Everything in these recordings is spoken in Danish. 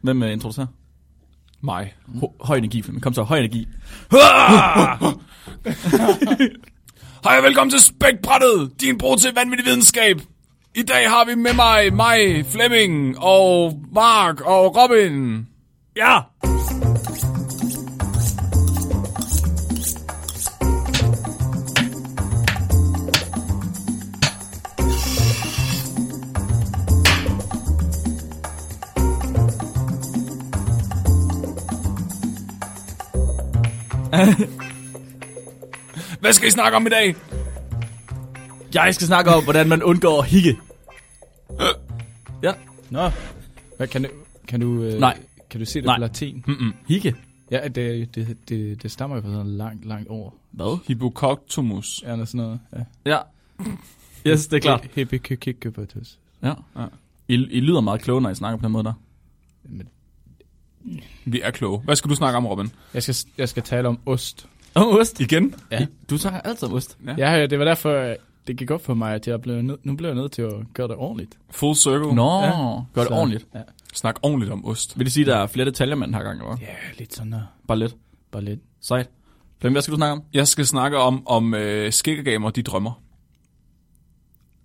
Hvem uh, introducerer? Mig. Ho- høj energi, Flemming. Kom så, høj energi. Hej og velkommen til Spækbrættet, din bro til vanvittig videnskab. I dag har vi med mig, mig, Flemming og Mark og Robin. Ja! Hvad skal I snakke om i dag? Jeg skal snakke om, hvordan man undgår at hikke. Ja, Nå, hvad, kan du, kan du, øh, Nej. kan du se det Nej. på latin? Mm-mm. hikke. Ja, det, det, det, det stammer jo fra sådan langt, langt ord. Hvad? Hippococtomus. Ja, eller sådan noget. Ja. Ja. Yes, det er klart. Hippikykykypatus. Ja. Ja. I, I lyder meget kloge, når I snakker på den måde der. Vi er kloge. Hvad skal du snakke om, Robin? Jeg skal, jeg skal tale om ost. Oh, ost. Igen? Ja. Du snakker altid om ost. Ja. Ja, det var derfor, øh, det gik op for mig, at jeg blev nød, nu blev jeg nødt til at gøre det ordentligt. Full circle. Nå, Ja. gør det Så- ordentligt. Ja, Snak ordentligt om ost. Vil det sige, at der er flere detaljer, man har gang, hvad? ja lidt sådan der. Bare lidt. Bare lidt. Sejt. Flemming, hvad skal du snakke om? Jeg skal snakke om, om øh, skæggegamer, de drømmer.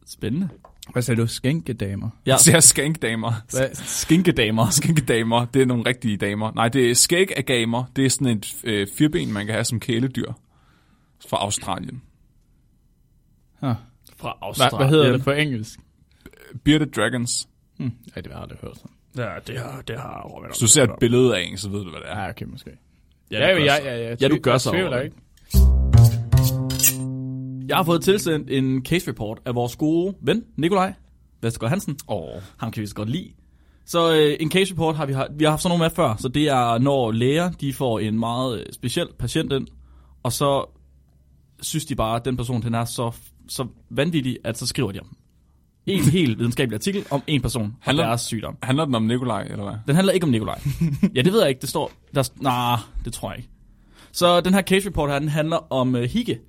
Spændende. Hvad sagde du? Skænkedamer? Ja, Jeg ser skænkdamer. Hvad? skinkedamer. Skænkedamer, det er nogle rigtige damer. Nej, det er skægagamer. Det er sådan et øh, firben, man kan have som kæledyr. Fra Australien. Huh. Fra Hvad, hvad hedder det på engelsk? Bearded Dragons. Hmm. Ja, det har jeg aldrig hørt sådan. Ja, det har, det har Robin. Hvis du ser et billede af en, så ved du, hvad det er. Ja, okay, måske. Ja, Ja, du ja, gør ja, så. ja, ja, Ja, du gør jeg så, tvivler Robin. ikke. Jeg har fået tilsendt en case report af vores gode ven, Nikolaj Vestergaard Hansen. Åh. Ham kan vi så godt lide. Så øh, en case report har vi, har, vi har haft sådan nogle med før, så det er, når læger de får en meget øh, speciel patient ind, og så synes de bare, at den person den er så, så vanvittig, at så skriver de om. En helt videnskabelig artikel om en person og Handler- deres sygdom. Handler den om Nikolaj, eller hvad? Den handler ikke om Nikolaj. ja, det ved jeg ikke. Det står... Der, nah, det tror jeg ikke. Så den her case report her, den handler om uh, Higge.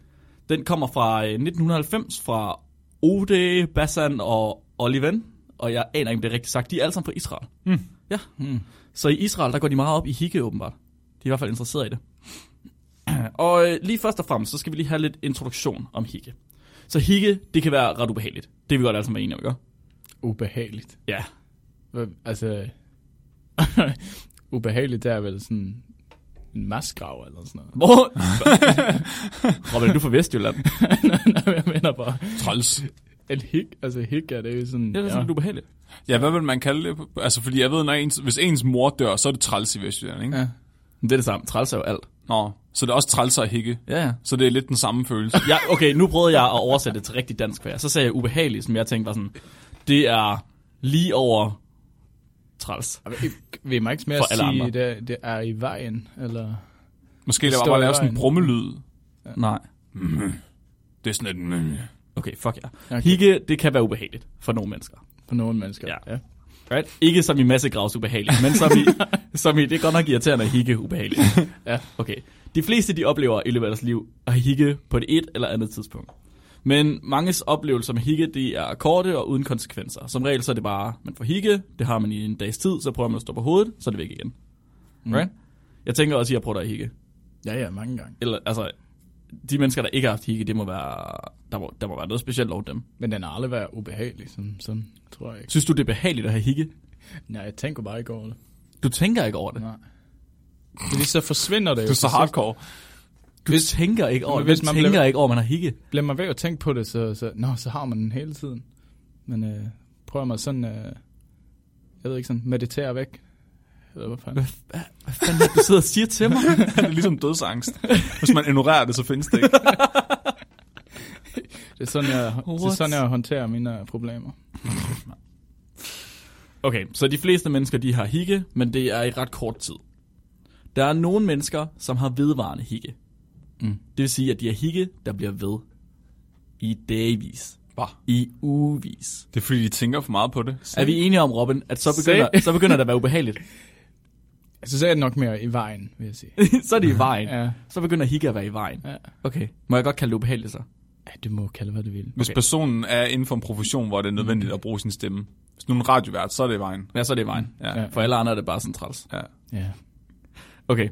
Den kommer fra uh, 1990 fra Ode, Bassan og Oliven. Og jeg aner ikke, om det er rigtigt sagt. De er alle sammen fra Israel. Hmm. Ja. Hmm. Så i Israel, der går de meget op i Higge, åbenbart. De er i hvert fald interesseret i det. Og øh, lige først og fremmest, så skal vi lige have lidt introduktion om Higge. Så Higge, det kan være ret ubehageligt. Det er vi godt alle sammen enige om, ikke? Ubehageligt. Ja. Hvad, altså, ubehageligt, det er vel sådan en maskrav eller sådan noget. Hvor? Robin, er du fra Vestjylland? Nej, jeg mener bare, Træls. en hik, altså hik er det jo sådan, Det er da sådan lidt ubehageligt. Ja, hvad vil man kalde det? Altså, fordi jeg ved, når ens, hvis ens mor dør, så er det træls i Vestjylland, ikke? Ja. ja. Men det er det samme. Træls er jo alt. Nå, så det er også træls at hikke. Ja, ja. Så det er lidt den samme følelse. ja. Okay, nu prøvede jeg at oversætte det til rigtig dansk for jer. Så sagde jeg ubehageligt, som jeg tænkte var sådan, det er lige over træls. Vil man ikke mere For alle sige, det, det er i vejen, eller... Måske Det står bare lave sådan en brummelyd. Nej. Det er sådan et... Okay, fuck ja. Okay. Okay. Higge, det kan være ubehageligt for nogle mennesker. For nogle mennesker. Ja. ja. Right? Ikke som i massegravs ubehageligt, men som i, som i, det er godt nok irriterende at higge ubehageligt. Ja. Okay. De fleste, de oplever i løbet af deres liv at higge på det et eller andet tidspunkt. Men manges oplevelser med higge, de er korte og uden konsekvenser. Som regel så er det bare, man får higge, det har man i en dags tid, så prøver man at stå på hovedet, så er det væk igen. Mm. Right? Jeg tænker også, at jeg prøver at higge. Ja, ja, mange gange. Eller, altså, de mennesker, der ikke har haft higge, det må være, der, må, der må være noget specielt over dem. Men den har aldrig været ubehagelig, sådan, sådan tror jeg ikke. Synes du, det er behageligt at have higge? Nej, jeg tænker bare ikke over det. Du tænker ikke over det. Nej. Fordi så forsvinder det jo. Det er så hardcore. Du hvis, tænker ikke over hvis man tænker bliver- ikke over, man har sidst. Bliver man ved at tænke på det, så, så, nå, så har man den hele tiden. Men øh, prøver man sådan, øh, jeg ved ikke, sådan meditere væk. Eller hvad fanden? Hvad fanden er det, du sidder og siger til mig? det er ligesom dødsangst. Hvis man ignorerer det, så findes det ikke. Det er sådan, jeg, det er What? sådan, jeg håndterer mine øh, problemer. Okay, så de fleste mennesker, de har higge, men det er i ret kort tid. Der er nogle mennesker, som har vedvarende higge. Mm. Det vil sige, at de har higge, der bliver ved. I dagvis. Hvad? I ugevis. Det er fordi, de tænker for meget på det. Er vi enige om, Robin, at så begynder, så begynder det at være ubehageligt? Altså, så er det nok mere i vejen, vil jeg sige. så er det i vejen. Ja, Så begynder higge at være i vejen. ja. Okay. Må jeg godt kalde det ubehageligt så? ja du må kalde, hvad du vil. Hvis Okay. personen er inden for en profession, hvor det er nødvendigt at bruge sin stemme. Hvis nu er en radiovært, så er det i vejen. Ja, så er det i vejen. Ja. Ja. For alle andre er det bare sådan træls. ja. Ja. Okay.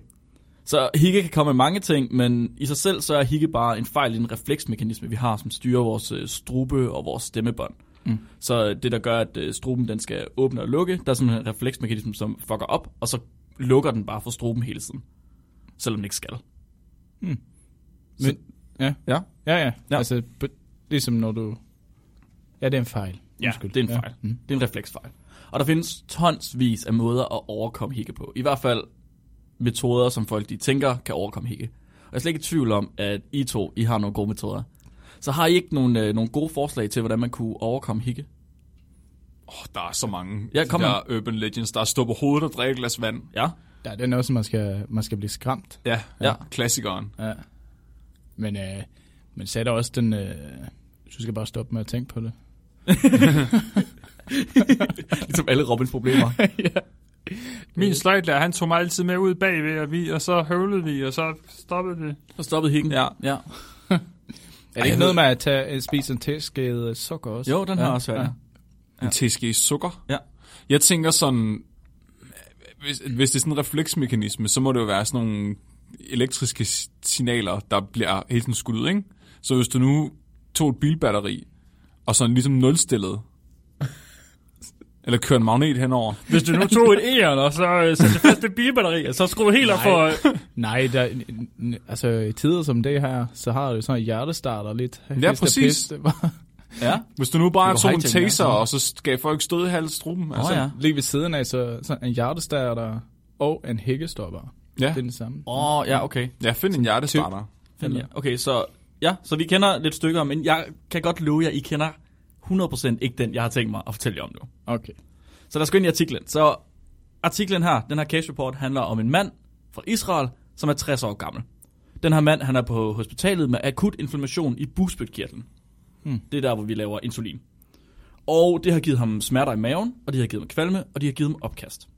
Så higge kan komme med mange ting, men i sig selv så er higge bare en fejl i en refleksmekanisme, vi har, som styrer vores øh, strube og vores stemmebånd. Mm. Så det, der gør, at øh, struben den skal åbne og lukke, der er sådan en refleksmekanisme, som fucker op, og så lukker den bare for struben hele tiden. Selvom den ikke skal. Så- Men, ja. Ja. Ja, ja. Ja. ja. Altså, ligesom når du... Ja, det er en fejl. Ja, Undskyld. det er en fejl. Ja. Mm. Det er en refleksfejl. Og der findes tonsvis af måder at overkomme higge på. I hvert fald metoder, som folk de tænker kan overkomme higge. Og jeg er slet ikke i tvivl om, at I to I har nogle gode metoder. Så har I ikke nogle, øh, nogle gode forslag til, hvordan man kunne overkomme higge? Oh, der er så mange. Ja, de kom der urban legends. Der er stå på hovedet og drikke et glas vand. Ja. Ja, det er noget, som man skal, man skal blive skræmt. Ja, Ja. ja. klassikeren. Ja. Men, øh, men så er der også den... Øh, du skal bare stoppe med at tænke på det. Ligesom alle Robins problemer. Min sløjtlærer, han tog mig altid med ud bagved, og, vi, og så høvlede vi, og så stoppede vi. Så stoppede higgen. Ja. ja. Er det jeg ikke noget med at tage, spise en teskede sukker også? Jo, den har også været. Ja. En teske sukker. Ja. Jeg tænker sådan, hvis, hvis det er sådan en refleksmekanisme, så må det jo være sådan nogle elektriske signaler, der bliver helt sådan skudt ud, ikke? Så hvis du nu tog et bilbatteri, og sådan ligesom nulstillet, eller kører en magnet henover, Hvis du nu tog et æren, og så øh, satte fast et bilbatteri, og så skruede helt op for... Øh, Nej, der, altså i tider som det her, så har du sådan en hjertestarter lidt. Ja, præcis. pist. Det var ja. hvis du nu bare tog en taser, og så gav folk stød i halstruben, Altså, oh, ja. Lige ved siden af, så sådan en hjertestarter og en hækkestopper. ja. Det er den samme. Åh, oh, ja, okay. Ja, find en hjertestarter. Find, ja. Okay, så ja, så vi kender lidt stykker, men jeg kan godt love jer, I kender 100% ikke den, jeg har tænkt mig at fortælle jer om nu. Okay. Så lad os gå ind i artiklen. Så artiklen her, den her case report, handler om en mand fra Israel, som er 60 år gammel. Den her mand, han er på hospitalet med akut inflammation i bugspytkirtlen. Hmm. Det er der, hvor vi laver insulin. Og det har givet ham smerter i maven, og det har givet ham kvalme, og det har givet ham opkast.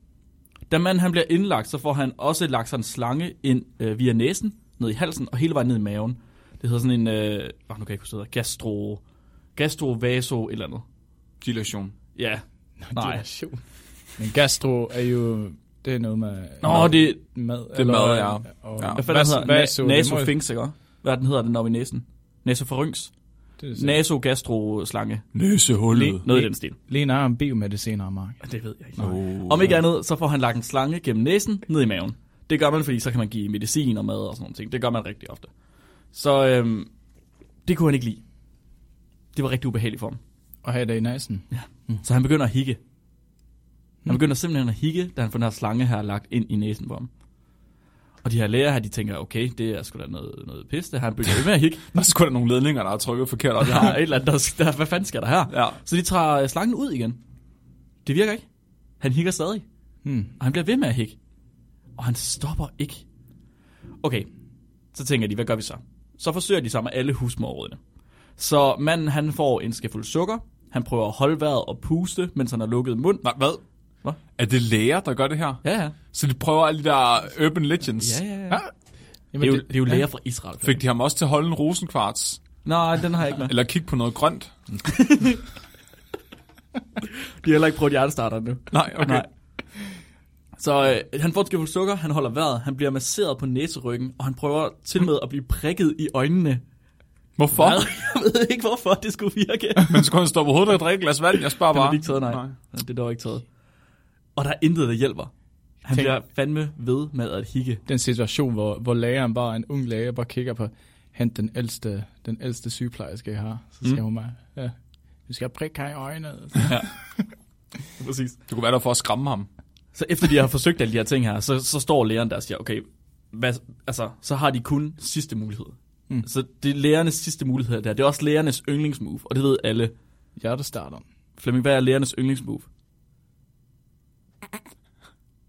Da manden han bliver indlagt, så får han også lagt sig en slange ind øh, via næsen, ned i halsen og hele vejen ned i maven. Det hedder sådan en, øh, nu kan jeg ikke huske, det gastro, gastrovaso et eller andet. Dilation. Ja, nej. Dilation. Men gastro er jo, det er noget med Nå, det, mad. Det er mad, ja. Og, Ja. Hvad fanden hedder vaso, den? det Na- må- Nasopharynx, ikke? Hvad den hedder den oppe i næsen? Er så- Nasogastro-slange. Løsehullet. Noget i den stil. Lene er en biomediciner, Mark. Ja, det ved jeg ikke. Oh. Om ikke andet, så får han lagt en slange gennem næsen ned i maven. Det gør man, fordi så kan man give medicin og mad og sådan nogle ting. Det gør man rigtig ofte. Så øhm, det kunne han ikke lide. Det var rigtig ubehageligt for ham. Og have det i næsen. Så han begynder at hikke. Han begynder simpelthen at hikke, da han får den her slange her lagt ind i næsen på ham. Og de her læger her, de tænker, okay, det er sgu da noget, noget pis, det her. Han begynder ved med at hikke. Der er sgu da nogle ledninger, der er trykket forkert op. Der er et eller andet, der, der, hvad fanden sker der her? Ja. Så de tager øh, slangen ud igen. Det virker ikke. Han hikker stadig. Hmm. Og han bliver ved med at hikke. Og han stopper ikke. Okay, så tænker de, hvad gør vi så? Så forsøger de sig med alle husmorrådene. Så manden, han får en skefuld sukker. Han prøver at holde vejret og puste, mens han har lukket mund. Nej, hvad? Hvad? Er det læger, der gør det her? Ja, ja. Så de prøver alle de der urban legends. Ja, ja, ja. Jamen, Det er jo, det er jo læger fra Israel. Fik de ham også til at holde en rosenkvarts? Nej, den har jeg ikke med. Eller kigge på noget grønt? De har heller ikke prøvet hjertestarter nu. Nej, okay. Nej. Så øh, han får et skefuld sukker, han holder vejret, han bliver masseret på næseryggen, og han prøver til med at blive prikket i øjnene. Hvorfor? Hvad? Jeg ved ikke, hvorfor det skulle virke. Men skulle han stå på hovedet og drikke et glas vand? Jeg spørger Det har bare. de ikke taget, nej. nej. Det er dog ikke taget. Og der er intet, der hjælper. Han Tænk- bliver fandme ved med at hikke. den situation, hvor, hvor lægeren bare, en ung læge, bare kigger på, hent den ældste, den ældste sygeplejerske, jeg har. Så siger Mm. hun mig, ja, du skal prikke her i øjnene. Præcis. Det kunne være der for at skræmme ham. Så efter de har forsøgt alle de her ting her, så, så står lægeren der og siger, okay, hvad, altså, så har de kun sidste mulighed. Mm. Så det er lægernes sidste mulighed der. Det er også lægernes yndlingsmove, og det ved alle. Hjertestarteren. Flemming, hvad er lægernes yndlingsmove?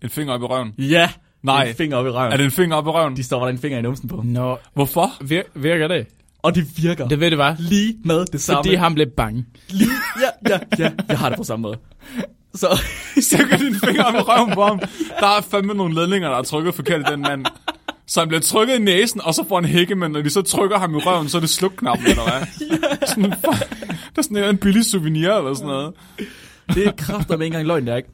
En finger op i røven. Ja! Nej. En finger op i røven. Er det en finger op i røven? De står der en finger i numsen på. Nå, Hvorfor? vir- virker det? Og det virker. Det ved du hvad? lige med det samme. Fordi han blev bange. Lige, ja, ja, ja. Jeg har det på samme måde. Så, Stikker din finger op i røven på ham. Der er fandme nogle ledninger, der er trykket forkert i den mand. Så han bliver trykket i næsen, og så får han hække, men når de så trykker ham i røven, så er det slukknappen, eller hvad? Sådan, en- der er sådan en billig souvenir, eller sådan noget. Det er kræfter med engang løgn, der ikke.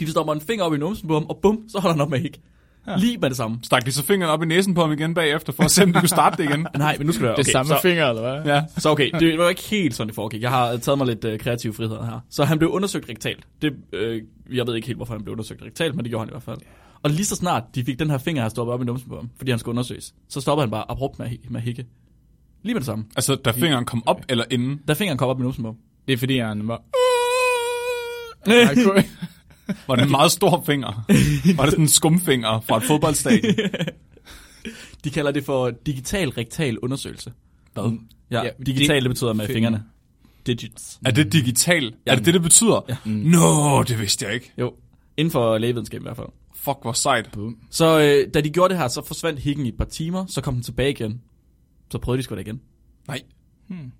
De stopper en finger op i numsen på ham, og bum, så holder han op med at hikke. Ja. Lige med det samme. Stak de så fingeren op i næsen på ham igen bagefter, for at se, om de kunne starte det igen. Nej, men nu skal det være Det okay. samme så, finger, eller hvad? Ja. så okay, det var ikke helt sådan, det foregik. Jeg har taget mig lidt øh, kreative friheder her. Så han blev undersøgt rektalt. Det, øh, jeg ved ikke helt, hvorfor han blev undersøgt rektalt, men det gjorde han i hvert fald. Og lige så snart de fik den her finger her stoppet op i numsen på ham, fordi han skulle undersøges, så stopper han bare abrupt med, at med at hikke. Lige med det samme. Altså, da fingeren kom op eller inden. Da fingeren kom op i numsen på ham. Det er fordi, han var... Var det en meget stor finger? Var det sådan en skumfinger fra et fodboldstadion? De kalder det for digital rektal undersøgelse. Hvad? Ja, Ja, ja digital, det betyder med fingrene. Digits. Er det digital? Er det det, det betyder? Ja. Nå, det vidste jeg ikke. Jo, inden for lægevidenskab i hvert fald. Fuck, hvor sejt. Boom. Så øh, da de gjorde det her, så forsvandt hikken i et par timer, så kom den tilbage igen. Så prøvede de sgu da igen. Nej. Hmm.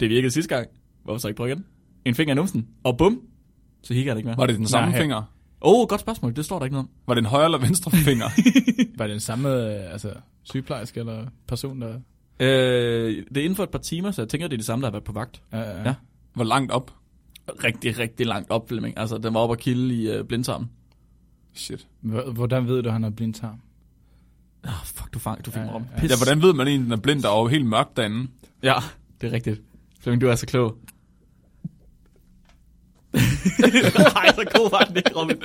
Det virkede sidste gang. Hvorfor så ikke prøve igen? En finger i numsen, og bum, så hikker det ikke mere. Var det den samme Nej. finger? Åh, oh, godt spørgsmål. Det står der ikke noget om. Var det en højre eller venstre finger? Var det den samme øh, altså, sygeplejerske eller person, der... Øh, det er inden for et par timer, så jeg tænker, det er de samme, der har været på vagt. Ja, ja. Ja. Hvor langt op? Rigtig, rigtig langt op, Flemming. Altså, den var oppe og kilde i øh, blindtarmen. Shit. H- Hvordan ved du, at han har blindtarm? Ah, fuck, du, fang, du fik Ja, mig om. ja. Pis. Ja, hvordan ved man egentlig, den er blind, der er jo helt mørkt derinde? Ja, det er rigtigt. Flemming, du er så klog. Nej, så god var den ikke, Robin.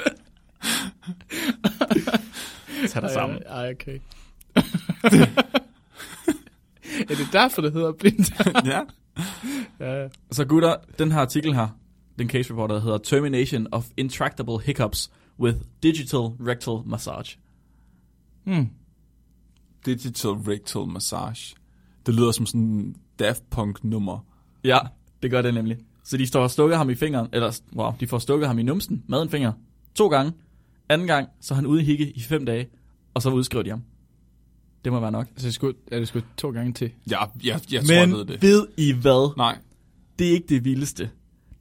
Tag dig sammen. Ej, ej, okay. er det derfor, det hedder blindtarm? ja. ja. Så gutter, den her artikel her, den case report, der hedder Termination of Intractable Hiccups with Digital Rectal Massage. Hmm. Digital rectal massage. Det lyder som sådan en Daft Punk nummer. Ja, det gør det nemlig. Så de står og stukker ham i fingeren, eller wow, de får stukket ham i numsen med en finger. To gange. Anden gang, så er han ude i hikke i fem dage, og så udskriver de ham. Det må være nok. Så det skulle, er det skulle to gange til? Ja, jeg, jeg tror, jeg ved det. ved I hvad? Nej. Det er ikke det vildeste.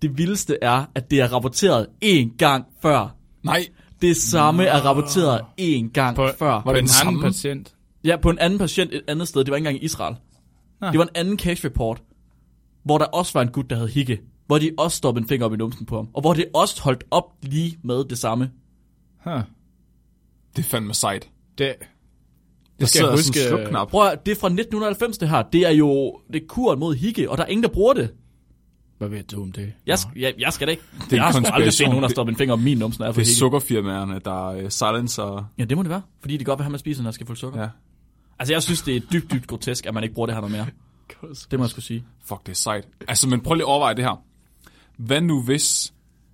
Det vildeste er, at det er rapporteret én gang før. Nej. Det samme er rapporteret én gang På- før. Var På det en den anden samme? patient? Ja, på en anden patient et andet sted. Det var ikke engang i Israel. Ah. Det var en anden case report, hvor der også var en gut, der havde hikke. Hvor de også stoppede en finger op i numsen på ham. Og hvor det også holdt op lige med det samme. Huh. Det er fandme sejt. Det, Det skal jeg huske, Sådan en slukknap. Prøv at, det er fra 1990 det her. Det er jo det er kuren mod hikke, og der er ingen, der bruger det. Hvad ved du om det? Jeg, sk- jeg, jeg skal da ikke. en jeg har aldrig set nogen, der Det- stopper en finger op i min numsen, når jeg Det er sukkerfirmaerne, der uh, silencer... Ja, det må det være. Fordi det godt vil have, at man spiser, når jeg skal få sukker. Ja. Altså, jeg synes, det er dybt, dybt grotesk, at man ikke bruger det her noget mere. Det må jeg skulle sige. Fuck, det er sejt. Altså, men prøv lige at overveje det her. Hvad nu hvis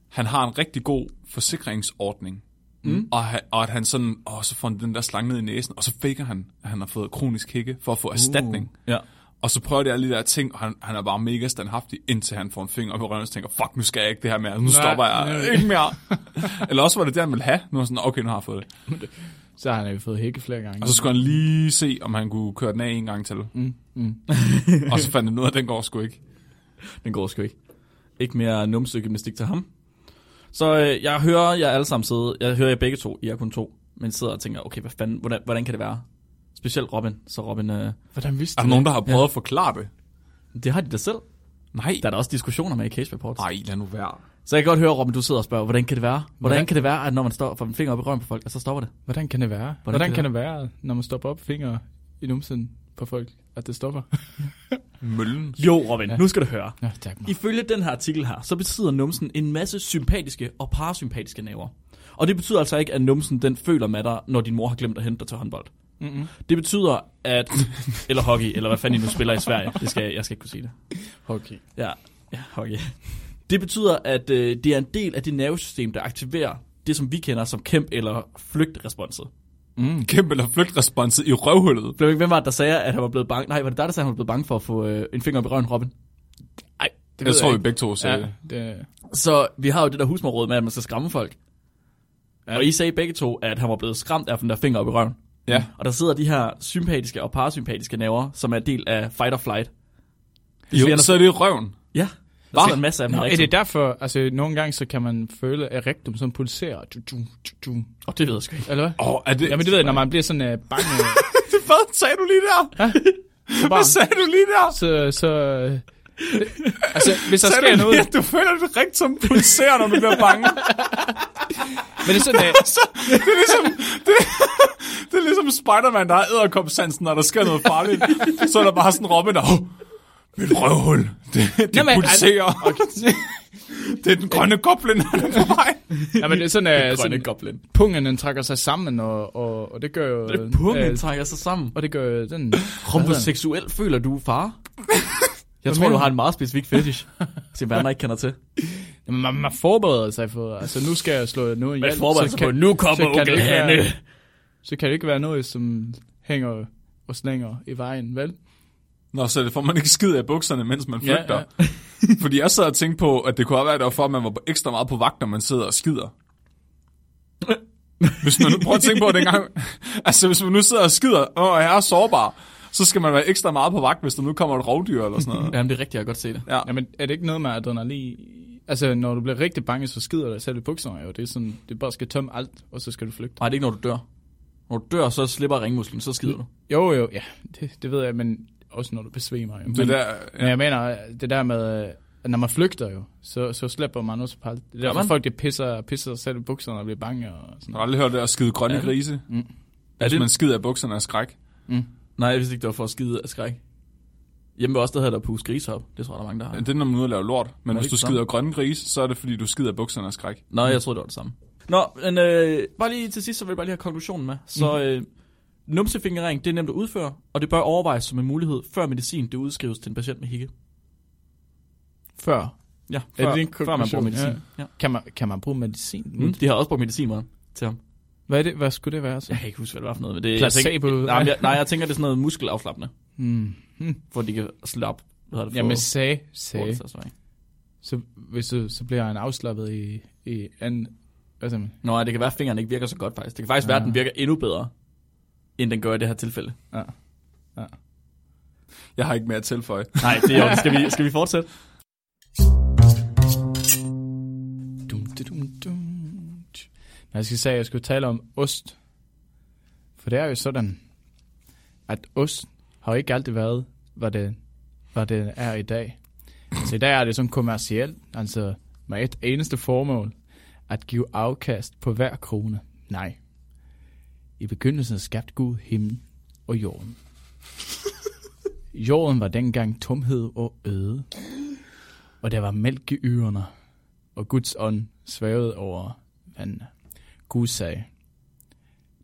han har en rigtig god forsikringsordning, mm. og, han, og at han sådan, åh, så får han den der slange ned i næsen, og så faker han, at han har fået kronisk hikke for at få erstatning. Ja. Og så prøver de alle de der ting, og han, han er bare mega standhaftig, indtil han får en finger i røven, og tænker, fuck, nu skal jeg ikke det her mere, nu stopper jeg nej. ikke mere. Eller også var det det, han ville have. Nu er sådan, okay, nu har jeg fået det. Så har han jo fået hække flere gange. Og så skulle han lige se, om han kunne køre den af en gang til. Mm, mm. og så fandt han ud af, at den går sgu ikke. Den går sgu ikke. Ikke mere numsegymnastik til ham. Så øh, jeg hører jer alle sammen sidde, jeg hører jer begge to, I er kun to, men sidder og tænker, okay, hvad fanden, hvordan, hvordan kan det være? Specielt Robin, så Robin, øh, Hvordan vidste Er der nogen, der har Ja. prøvet at forklare det? det har de da selv. Nej. Der er der også diskussioner med i case reports. Nej, lad nu være. Så jeg kan godt høre, Robin, du sidder og spørger, hvordan kan det være? Hvordan, Hvordan- kan det være, at når man står får en finger op i røven på folk, at så stopper det? Hvordan kan det være? Hvordan Hvordan, kan kan det være, når man stopper op fingre i numsen på folk, at det stopper? Møllen. Jo, Robin, ja. Ja. nu skal du høre. Ja, tak mig. Ifølge den her artikel her, så betyder numsen en masse sympatiske og parasympatiske nerver. Og det betyder altså ikke, at numsen den føler med dig, når din mor har glemt at hente dig til håndbold. Mm-hmm. Det betyder, at... eller hockey, eller hvad fanden I nu spiller i Sverige. Det skal, jeg skal ikke kunne sige det. Okay. Ja, ja hockey. Det betyder, at øh, det er en del af det nervesystem, der aktiverer det, som vi kender som kæmp- eller flygtresponset. Mm. Kæmpe eller flygtresponset i røvhullet. Flemming, hvem var det, der sagde, at han var blevet bange? Nej, var det dig, der sagde, at han var blevet bange for at få øh, en finger op i røven, Robin? Det Jeg ved tror, vi ikke. begge to sagde Ja, det. Så vi har jo det der husmorråd med, at man skal skræmme folk. Ja. Og I sagde begge to, at han var blevet skræmt af den der finger op i røven. Ja. Og der sidder de her sympatiske og parasympatiske nerver, som er del af fight or flight. Vi Jo, så er det i røven. Ja, der sidder en masse af dem. Nå, er det derfor, altså nogle gange så kan man føle, at rektum sådan pulserer. Du, du, du, du. Åh, det ved jeg sgu ikke. Eller hvad? Åh, oh, er det... Jamen det ved jeg, når man bliver sådan uh, bange, Hvad sagde du lige der? Hvad sagde du lige der? så, så, Altså, hvis der Så er sker noget... Du føler det rigtigt som pulserer, når du bliver bange. Men det er sådan, at, det, er ligesom, det, det er ligesom Spider-Man, der har æderkopsansen, når der sker noget farligt. Så er der bare sådan Robin, der... Oh, mit røvhul, det, det Nå, men- pulserer. okay. Det er den grønne goblin, der er på vej. ja, men det er sådan, at Grønne sådan, goblin. pungen den trækker sig sammen, og, og, og det gør jo... Det pungen øh, trækker sig sammen. og det gør den... Homoseksuel føler du, far? Jeg tror, du har en meget specifik fetish, som andre ikke kender til. Jamen, man, man forbereder sig for... Altså, nu skal jeg slå noget ihjel. forbereder så sig på, nu kommer så kan det onkel ikke Hanne. være- Så kan det ikke være noget, som hænger og slænger i vejen, vel? Nå, så det får man ikke skid af bukserne, mens man flygter. Ja, ja. Fordi jeg sad og tænkte på, at det kunne have været derfor, at man var ekstra meget på vagt, når man sidder og skider. Hvis man nu prøver at tænke på det engang. Altså, hvis man nu sidder og skider, og jeg er sårbar, så skal man være ekstra meget på vagt, hvis der nu kommer et rovdyr eller sådan noget. Jamen, det er rigtigt, jeg kan godt se det. Ja. Jamen, er det ikke noget med adrenalin? Altså, når du bliver rigtig bange, så skider dig selv i bukserne, jo. Det er sådan, det bare skal tømme alt, og så skal du flygte. Nej, det er ikke, når du dør. Når du dør, så slipper ringmusklen, så skider du. Jo, jo, ja, det, det ved jeg, men også når du besvimer. Jo. Det Men, der, men jeg mener, det der med, at når man flygter jo, så, så slipper man også på alt. Det er man? folk de pisser, pisser sig selv i bukserne og bliver bange og sådan jeg har aldrig hørt det at skide grønne Ja. grise. Mm. Er Hvis det? man skider af bukserne af skræk. Nej, jeg vidste ikke, det var for at skide af skræk. Hjemme ved os, der hedder der pus grisehop. Det tror jeg, der er mange, der har. Det er, når man er ude og lave lort. Men hvis du skider grønne grise, så er det, fordi du skider bukserne af skræk. Nå, jeg troede, det var det samme. Nå, men øh, bare lige til sidst, så vil jeg bare lige have konklusionen med. Så øh, numsefingerring, det er nemt at udføre, og det bør overvejes som en mulighed, før medicin det udskrives til en patient med hikke. Før. Ja, Er før, det din før man bruger konklusion? medicin. Ja. Ja. Kan man, kan man bruge medicin? Mm. De har også brugt medicin med til ham. Hvad, er det, hvad skulle det være så? Jeg kan ikke huske, hvad det var for noget. Men det, Placebo? Jeg tænker, nej, jeg, nej, jeg tænker, det er sådan noget muskelafslappende, Mm. Hmm. hvor de kan slappe. Hvad hedder det, Jamen, få- sag, sag. så, hvis du, så bliver han afslappet i, i anden... Hvad siger man? Nå, ja, det kan være, at fingeren ikke virker så godt faktisk. Det kan faktisk Ja. være, at den virker endnu bedre, end den gør i det her tilfælde. Ja. Jeg har ikke mere at tilføje. Nej, det er jo, skal vi, skal vi fortsætte? Jeg skal sige, at jeg skulle tale om ost. For det er jo sådan, at ost har ikke altid været, hvad det, hvad det er i dag. Så i dag er det sådan kommercielt, altså med et eneste formål, at give afkast på hver krone. Nej. I begyndelsen skabte Gud himlen og jorden. Jorden var dengang tomhed og øde. Og der var mælk i ørerne, og Guds ånd svævede over vandene. Gud sagde,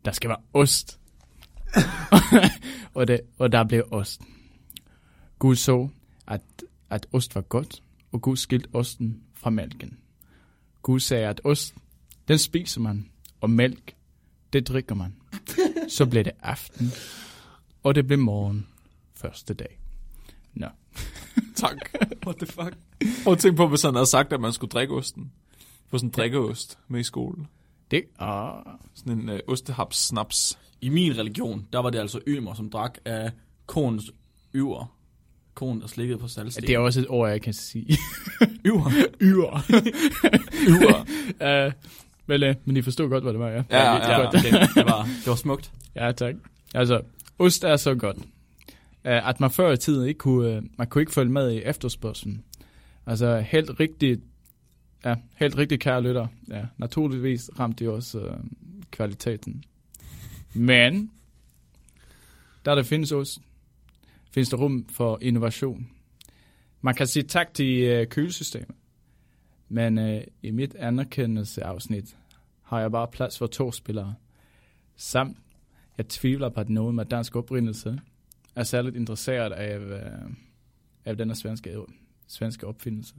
der skal være ost. og, det, og der blev ost. Gud så, at, at ost var godt, og Gud skilte osten fra mælken. Gud sagde, at ost, den spiser man, og mælk, det drikker man. Så blev det aften, og det blev morgen første dag. Nå. Tak. What the fuck? Prøv at tænke på, hvis han havde sagt, at man skulle drikke osten. Få sådan en drikkeost med i skolen. Det, ah, Sådan en øh, ostehaps snaps. I min religion, der var det altså ymer, som drak af konens yver. Konen, der slikkede på salgsten. det er også et ord, jeg kan sige. yver. Yver. Yver. uh, men, uh, men I forstod godt, hvad det var, ja? Ja, det, ja. var, det, det, var, det var smukt. Ja, tak. Altså, ost er så godt, uh, at man før i tiden ikke kunne, uh, man kunne ikke følge med i efterspørgselen. Altså, helt rigtigt, ja, helt rigtigt, kære lytter. Ja, naturligvis ramte de også øh, kvaliteten. Men, der der findes ost, findes der rum for innovation. Man kan sige tak til øh, kølesystemet. Men øh, i mit anerkendelsesafsnit har jeg bare plads for to spillere. Samt jeg tvivler på, at nogen med dansk oprindelse er særligt interesseret af, øh, af denne svenske, svenske opfindelse.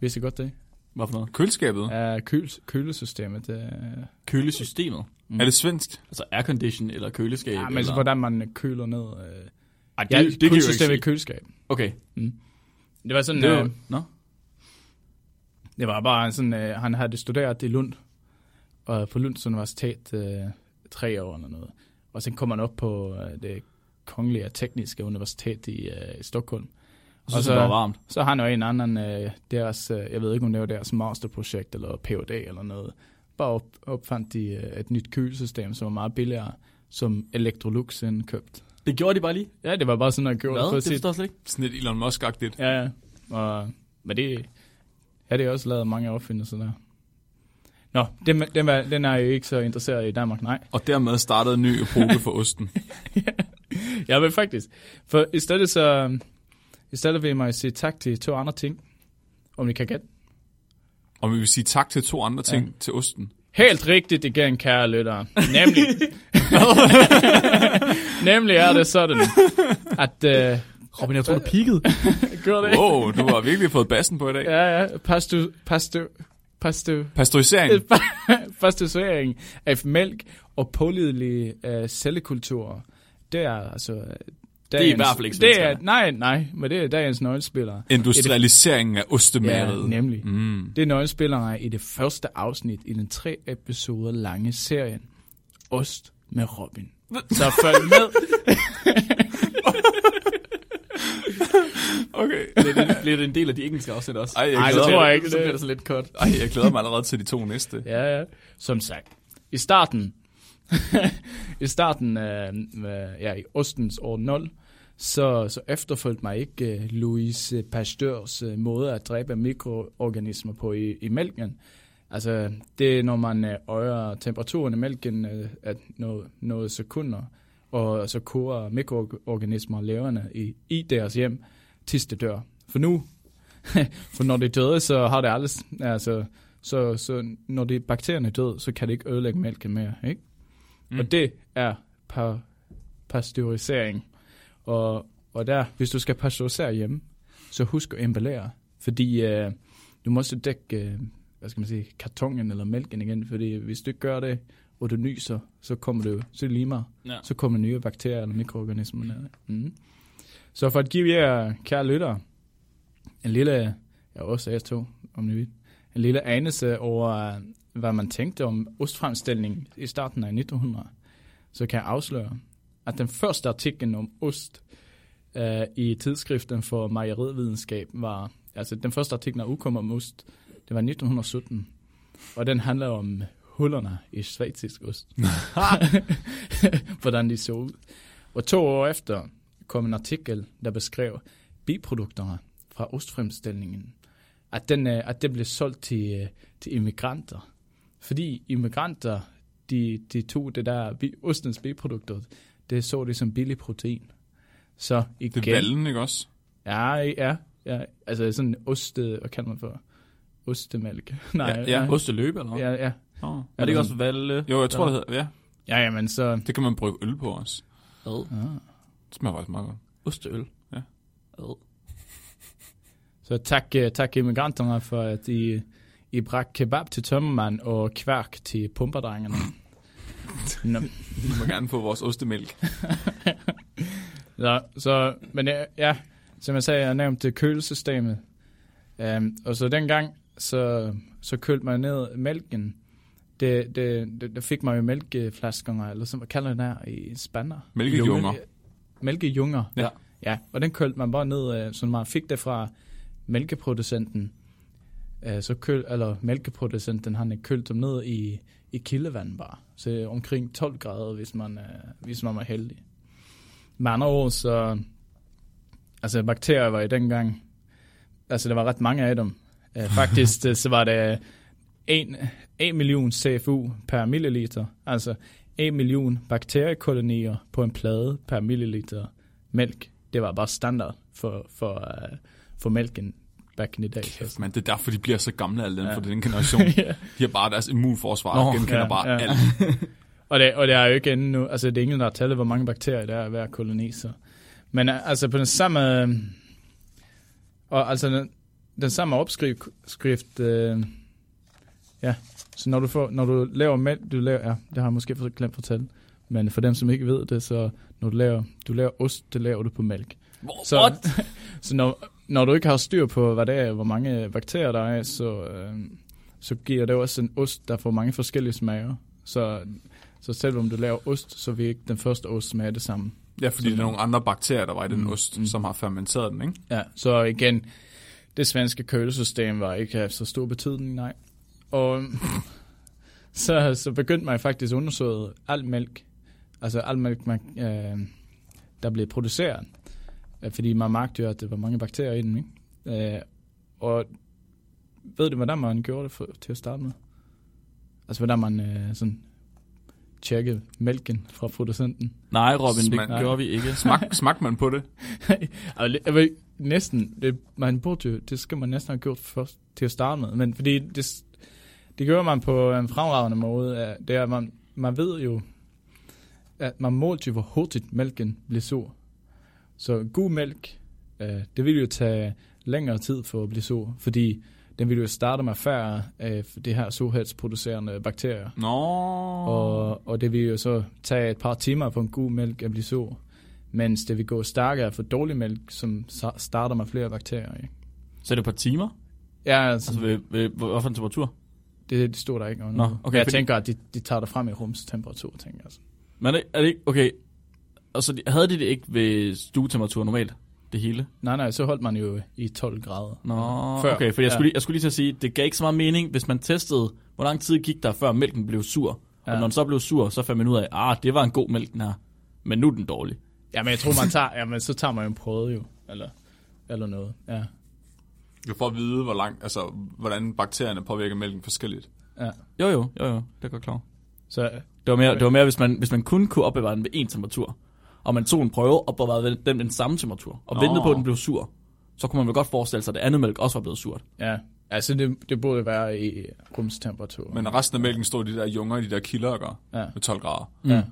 Vidste I godt det? Hvad for noget? Køleskabet. Af køl, kølesystemet. Øh, Kølesystemet. Er det svensk? Altså aircondition eller køleskab. ja, men eller... altså, hvordan man køler ned. Øh, Ej, det, ja, det, det kan jo ikke køleskab. Okay. Det var sådan, Det det, var, øh, Nå? det var bare sådan, øh, han havde studeret i Lund, og på Lunds Universitet øh, tre år eller noget. Og så kom han op på øh, det kongelige tekniske universitet i, øh, i Stockholm. Og så, Og så så- det var varmt. Så har han jo en anden, øh, deres, øh, jeg ved ikke om det var deres masterprojekt eller Ph.D. eller noget. Bare op, opfandt de øh, et nyt kølesystem, som var meget billigere, som Electrolux indkøbt. Det gjorde de bare lige. Ja, det var bare sådan, at gøre Hvad? for Det forstår jeg slet ikke. Sådan lidt Elon Musk-agtigt. Ja, ja. Og, men det, ja, det er også lavet mange opfindelser der. Nå, den, den, er, den er jeg ikke så interesseret i Danmark, nej. Og dermed startede en ny epoke for osten. Jeg vil faktisk. For i stedet så, i stedet vil jeg mig sige tak til to andre ting, om I kan gætte. Og vi vil sige tak til to andre ting ja. til osten. Helt rigtigt igen, kære lyttere. Nemlig, nemlig er det sådan, at... Uh, Robin, jeg tror, du peakede. gør det? Wow, du har virkelig fået bassen på i dag. Ja, ja. Pastu, pastu, pastu, Pasteurisering. pasteurisering af mælk og pålidelige uh, cellekulturer. Det er altså... Det i hvert fald ikke det er. Nej, nej, men det er dagens nøglespillere. Industrialiseringen af Ja, ostemæret. nemlig. Mm. Det er nøglespillere i det første afsnit i den tre episoder lange serien Ost med Robin. Så følg med. Okay. Bliver det, bliver det en del af de engelske afsnit også? Ej, jeg Ej, mig. tror jeg ikke. Så bliver det så lidt kort. Ej, jeg glæder mig allerede til de to næste. Ja, ja. Som sagt. I starten, i starten af, øh, ja, i ostens år 0, så, så efterfulgte mig ikke uh, Louis Pasteurs uh, måde at dræbe mikroorganismer på i, i mælken. Altså, det er, når man uh, øger temperaturen i mælken uh, at noget, noget sekunder, og så koger mikroorganismer levende i, i deres hjem, til det dør. For nu, for når det er døde, så har det aldrig, altså, så, så når det bakterierne er døde, så kan det ikke ødelægge mælken mere, ikke? Mm. Og det er pa, pasteurisering. Og, og der, hvis du skal pasteurisere hjemme, så husk at emballere. Fordi øh, du må også dække, øh, hvad skal man sige, kartongen eller mælken igen. Fordi hvis du ikke gør det, og du nyser, så kommer det jo, så det lige meget. Ja. Så kommer nye bakterier eller mikroorganismer ned. Mm. Så for at give jer, kære lyttere, en lille, ja også jeg to, om ni vil, en lille anelse over, hvad man tænkte om ostfremstilling i starten af 1900, så kan jeg afsløre, at den første artikel om ost uh, i tidsskriften for mejerividenskab var, altså den første artikel, der udkom om ost, det var 1917, og den handler om hullerne i svejtisk ost. Hvordan de så ud. Og to år efter kom en artikel, der beskrev biprodukterne fra ostfremstillingen. At, den, øh, at det blev solgt til, øh, til immigranter. Fordi immigranter, de, de tog det der ostens biprodukter, det så det som billig protein. Så igen... Det er vallen, ikke også? Ja, ja, ja. Altså sådan oste, hvad kalder man for? Ostemælk. Nej, Ja, ja. Osteløb, eller hvad? ja, ja. Oh. Er det ikke også valde? Jo, jeg tror, det hedder, ja. Ja, jamen så... Det kan man brygge øl på også. Ad. Ah. Det smager faktisk meget godt. Osteøl. Ja. Ad. Så tak, øh, tak immigranterne for, at I, I bragte kebab til tømmermand og kværk til pumperdrengerne. Nå, Vi må gerne få vores ostemælk. så, så, men ja, ja, som jeg sagde, jeg nævnte kølesystemet. Um, og så dengang, så, så kølte man ned mælken. Det, det, det, det fik man jo mælkeflaskerne, eller som man kalder det der i spander. Mælkejunger. Mælkejunger. Ja. Ja, og den kølte man bare ned, øh, så man fik det fra mælkeproducenten. Øh, Så køl, eller mælkeproducenten, han kølte dem ned i, i kildevand bare. Så omkring 12 grader, hvis man, øh, hvis man var heldig. Med andre ord, så... Altså, bakterier var i dengang... Altså, der var ret mange af dem. Øh, Faktisk, øh, så var det 1, 1 million CFU per milliliter. Altså, 1 million bakteriekolonier på en plade per milliliter mælk. Det var bare standard for, for, uh, for mælken back in the day. Kæft, man, det er derfor, de bliver så gamle alle dem Ja. for den generation. ja. De har bare deres immunforsvar, Nå, genkender ja, bare ja. alt. Og det, og det er jo ikke endnu, altså det er ingen, der har talt, hvor mange bakterier der er i hver koloni. Så. Men uh, altså på den samme, øh, og altså den, den samme opskrift, skrift, øh, ja, så når du, får, når du laver mælk, du laver, ja, det har jeg måske glemt at fortælle, men for dem, som ikke ved det, så når du laver, du laver ost, det laver du på mælk. Så, What? så når, når du ikke har styr på, hvad det er, hvor mange bakterier der er, så, øh, så giver det også en ost, der får mange forskellige smager. Så, så selvom du laver ost, så vil ikke den første ost smage det samme. Ja, fordi der er nogle andre bakterier, der var i den Mm, ost, mm. som har fermenteret den, ikke? Ja, så igen, det svenske kølesystem var ikke af så stor betydning, nej. Og så, så begyndte man faktisk at undersøge al mælk, altså al mælk, man, øh, der blev produceret, fordi man magte jo, at der var mange bakterier i den, ikke? Øh, og ved du, hvordan man gjorde det for, til at starte med? Altså, hvordan man øh, sådan tjekkede mælken fra producenten? Nej, Robin, det Smag- gjorde vi ikke. Smag, smagte man på det? Altså, jeg ved, næsten, det, man burde jo, det skal man næsten have gjort først til at starte med, men fordi det, det gør man på en fremragende måde, det er, at man, man ved jo, at man målte jo, hvor hurtigt mælken bliver sur. Så god mælk, øh, det vil jo tage længere tid for at blive sur, fordi den vil jo starte med færre af det her surhedsproducerende bakterier. Nå. Og, og det vil jo så tage et par timer for en god mælk at blive sur. Mens det vil gå stærkere for dårlig mælk, som starter med flere bakterier. Ikke? Så er det på timer? Ja, altså, Altså ved, ved, hvad for en temperatur? det, det stod der ikke. Nå, okay, jeg fordi- tænker, at de, de tager det frem i rumstemperatur, tænker jeg. Altså. Men er det, er det ikke, okay. Og så de- havde de det ikke ved stuetemperatur normalt, det hele? Nej, nej, så holdt man jo i 12 grader. Nå, Før. okay, for jeg Ja. skulle, lige, jeg skulle lige til at sige, det gav ikke så meget mening, hvis man testede, hvor lang tid gik der, før mælken blev sur. Og Ja. når den så blev sur, så fandt man ud af, ah, det var en god mælk, den her. Men nu er den dårlig. Ja, men jeg tror, man tager, ja, men så tager man jo en prøve jo, eller, eller noget. Ja, Du får at vide, hvor lang, altså, hvordan bakterierne påvirker mælken forskelligt. ja. Jo, jo, jo, jo, det er godt klar. Så Det var mere, det var mere hvis, man, hvis man kun kunne opbevare den ved en temperatur, og man tog en prøve og opbevarede den den samme temperatur, og Nå. ventede på, at den blev sur, så kunne man vel godt forestille sig, at det andet mælk også var blevet surt. ja, altså det, det burde være i rumstemperatur. Men resten af mælken stod i de der junger i de der kilder, ikke? Ja. Med 12 grader. Ja.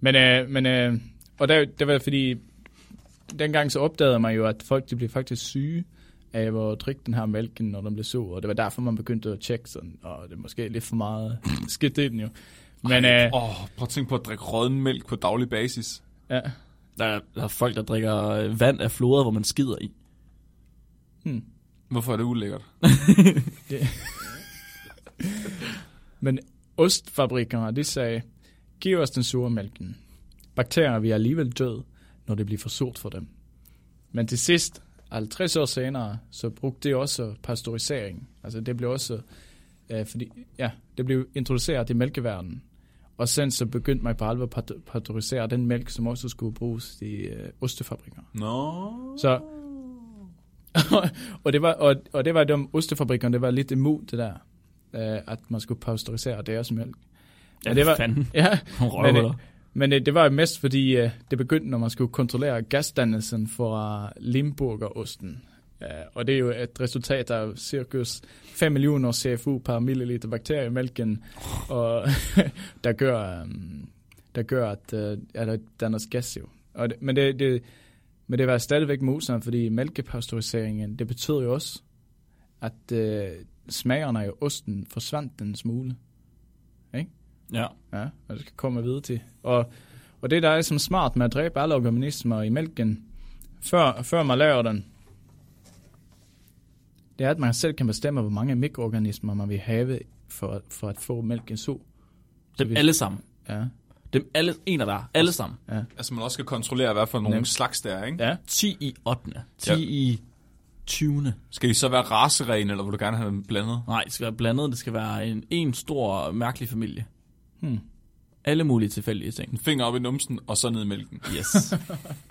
Men, øh, men øh, og der, det var fordi, dengang så opdagede man jo, at folk de blev faktisk syge af at drikke den her mælken, når den blev sur, og det var derfor, man begyndte at tjekke sådan, og det er måske lidt for meget skidt i den jo. Men øh, Åh, prøv at tænke på at drikke rådden mælk på daglig basis. ja, Der er, der er folk, der drikker øh, vand af floder, hvor man skider i. hmm. Hvorfor er det ulækkert? Men ostfabrikkerne, de sagde, giv os den sure mælken. Bakterier vil alligevel dø, når det bliver for surt for dem. Men til sidst, 50 år senere, så brugte det også pasteurisering. Altså det blev også, øh, fordi, ja, det blev introduceret i mælkeverdenen. Og sen så begyndte man på alvor at pasteurisere den mælk, som også skulle bruges i øh, ostefabrikker. Nå. Så, og, det var, og, og det var de ostefabrikkerne, det var lidt imod det der, øh, at man skulle pasteurisere deres mælk. Ja, det det var-. Fanden. Ja, Nogle røvhuller. men øh, det var jo mest fordi, øh, det begyndte, når man skulle kontrollere gasdannelsen fra Limburgerosten. Ja, og det er jo et resultat af cirkus 5 millioner CFU per milliliter bakterier i mælken, og der gør, um, der gør at, uh, at der dannes gas jo. Og det, men, det, det, men det var stadigvæk modstand, fordi mælkepasteuriseringen, det betød jo også, at uh, smagerne af osten forsvandt en smule. Ja. Ja, og det skal komme videre til. Og, og det, der er som smart med at dræbe alle organismer i mælken, før, før man laver den, det er, at man selv kan bestemme, hvor mange mikroorganismer man vil have for, for at få mælken så. Dem hvis- alle sammen. Ja, Dem alle, en af der. Alle sammen. ja. Altså man også skal kontrollere, hvad for nogle Nemt. slags der er, ikke? Ja, 10 i 8. 10 Ja. i 20. Skal de så være raserene, eller vil du gerne have dem blandet? Nej, det skal være blandet. Det skal være en, en stor, mærkelig familie. hmm. Alle mulige tilfældige ting. En finger op i numsen, og så ned i mælken. Yes.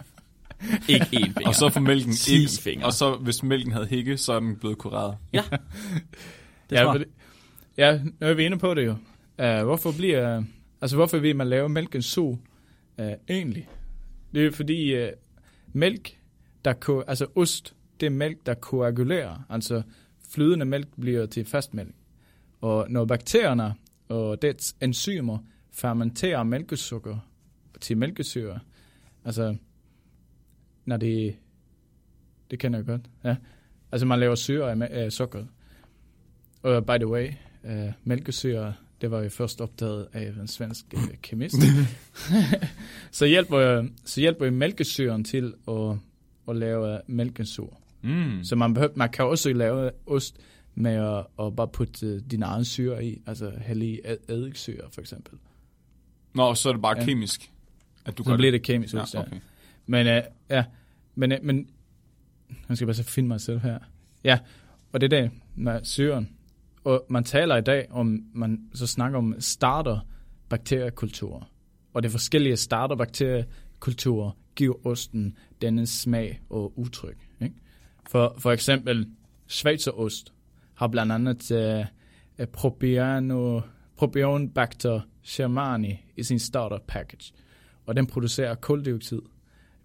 ikke én finger. Og så får mælken 10 ikke, fingre. og så hvis mælken havde hække, så er den blevet kureret. Det er ja, fordi- ja, nu er vi inde på det jo. Uh, hvorfor bliver, altså hvorfor vil man lave mælken så uh, egentlig? Det er jo fordi uh, mælk, der ko, altså ost, det er mælk, der koagulerer. Altså flydende mælk bliver til fastmælk. Og når bakterierne og dets enzymer fermenterer mælkesukker til mælkesyre, altså når det, det kender jeg godt, ja. Altså man laver syre af, af sukkeret. Og by the way, uh, mælkesyre, det var jo først opdaget af en svensk uh, kemist. så, hjælper, så hjælper mælkesyren til at, at lave mælkesur. Mm. Så man, behøver, man kan også lave ost med at, at bare putte uh, din egen syre i, altså hælde i ed- eddiksyre for eksempel. Nå, så er det bare Ja. kemisk, at du Så gør bliver det. det kemisk ost, Ja, ja. okay. Men uh, ja, men, øh, men nu skal jeg bare så finde mig selv her. Ja, og det er det med syren. Og man taler i dag om, man så snakker om starter bakteriekulturer. Og det forskellige starter bakteriekulturer giver osten denne smag og udtryk. Ikke? For, for eksempel, Schweizerost har blandt andet uh, øh, øh Propiano, Propionbacter i sin starter package. Og den producerer koldioxid,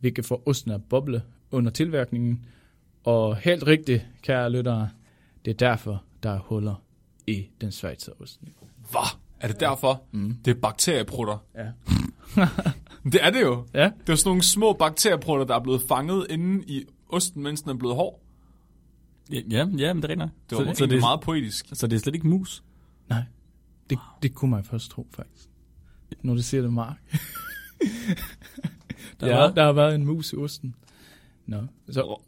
hvilket får osten at boble under tilvirkningen. Og helt rigtigt, kære lyttere, det er derfor, der er huller i den Schweizerost. Hvad? Er det derfor? Mm. Det er bakterieprutter. Ja. Det er det jo. Ja, Det er sådan nogle små bakterieprutter, der er blevet fanget inde i osten, mens den er blevet hård. Ja, ja, ja men det er rigtigt. nok. Det var så, så det, er meget poetisk. så det er slet ikke mus. nej. Det, det kunne man først tro, faktisk. Når du siger det, Mark. der, Ja. har, der har været en mus i osten. Nå, så...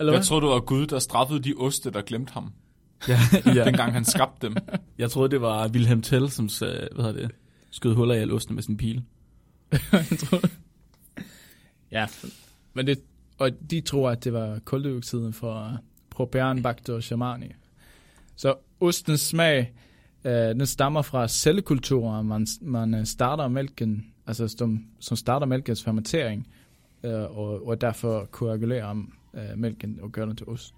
Eller Jeg hvad? tror, det var Gud, der straffede de oste, der glemte ham, Ja, ja. dengang han skabte dem. Jeg troede, det var Wilhelm Tell, som sagde, hvad hedder det, skød huller i al osten med sin pil. Jeg tror- ja, men det, og de tror, at det var koldioxiden fra Propianbacter shamani. Så ostens smag, øh, den stammer fra cellekulturer, man, man øh, starter mælken, altså som, som starter mælkens fermentering, øh, og, og derfor koagulerer øh, mælken og gør den til ost.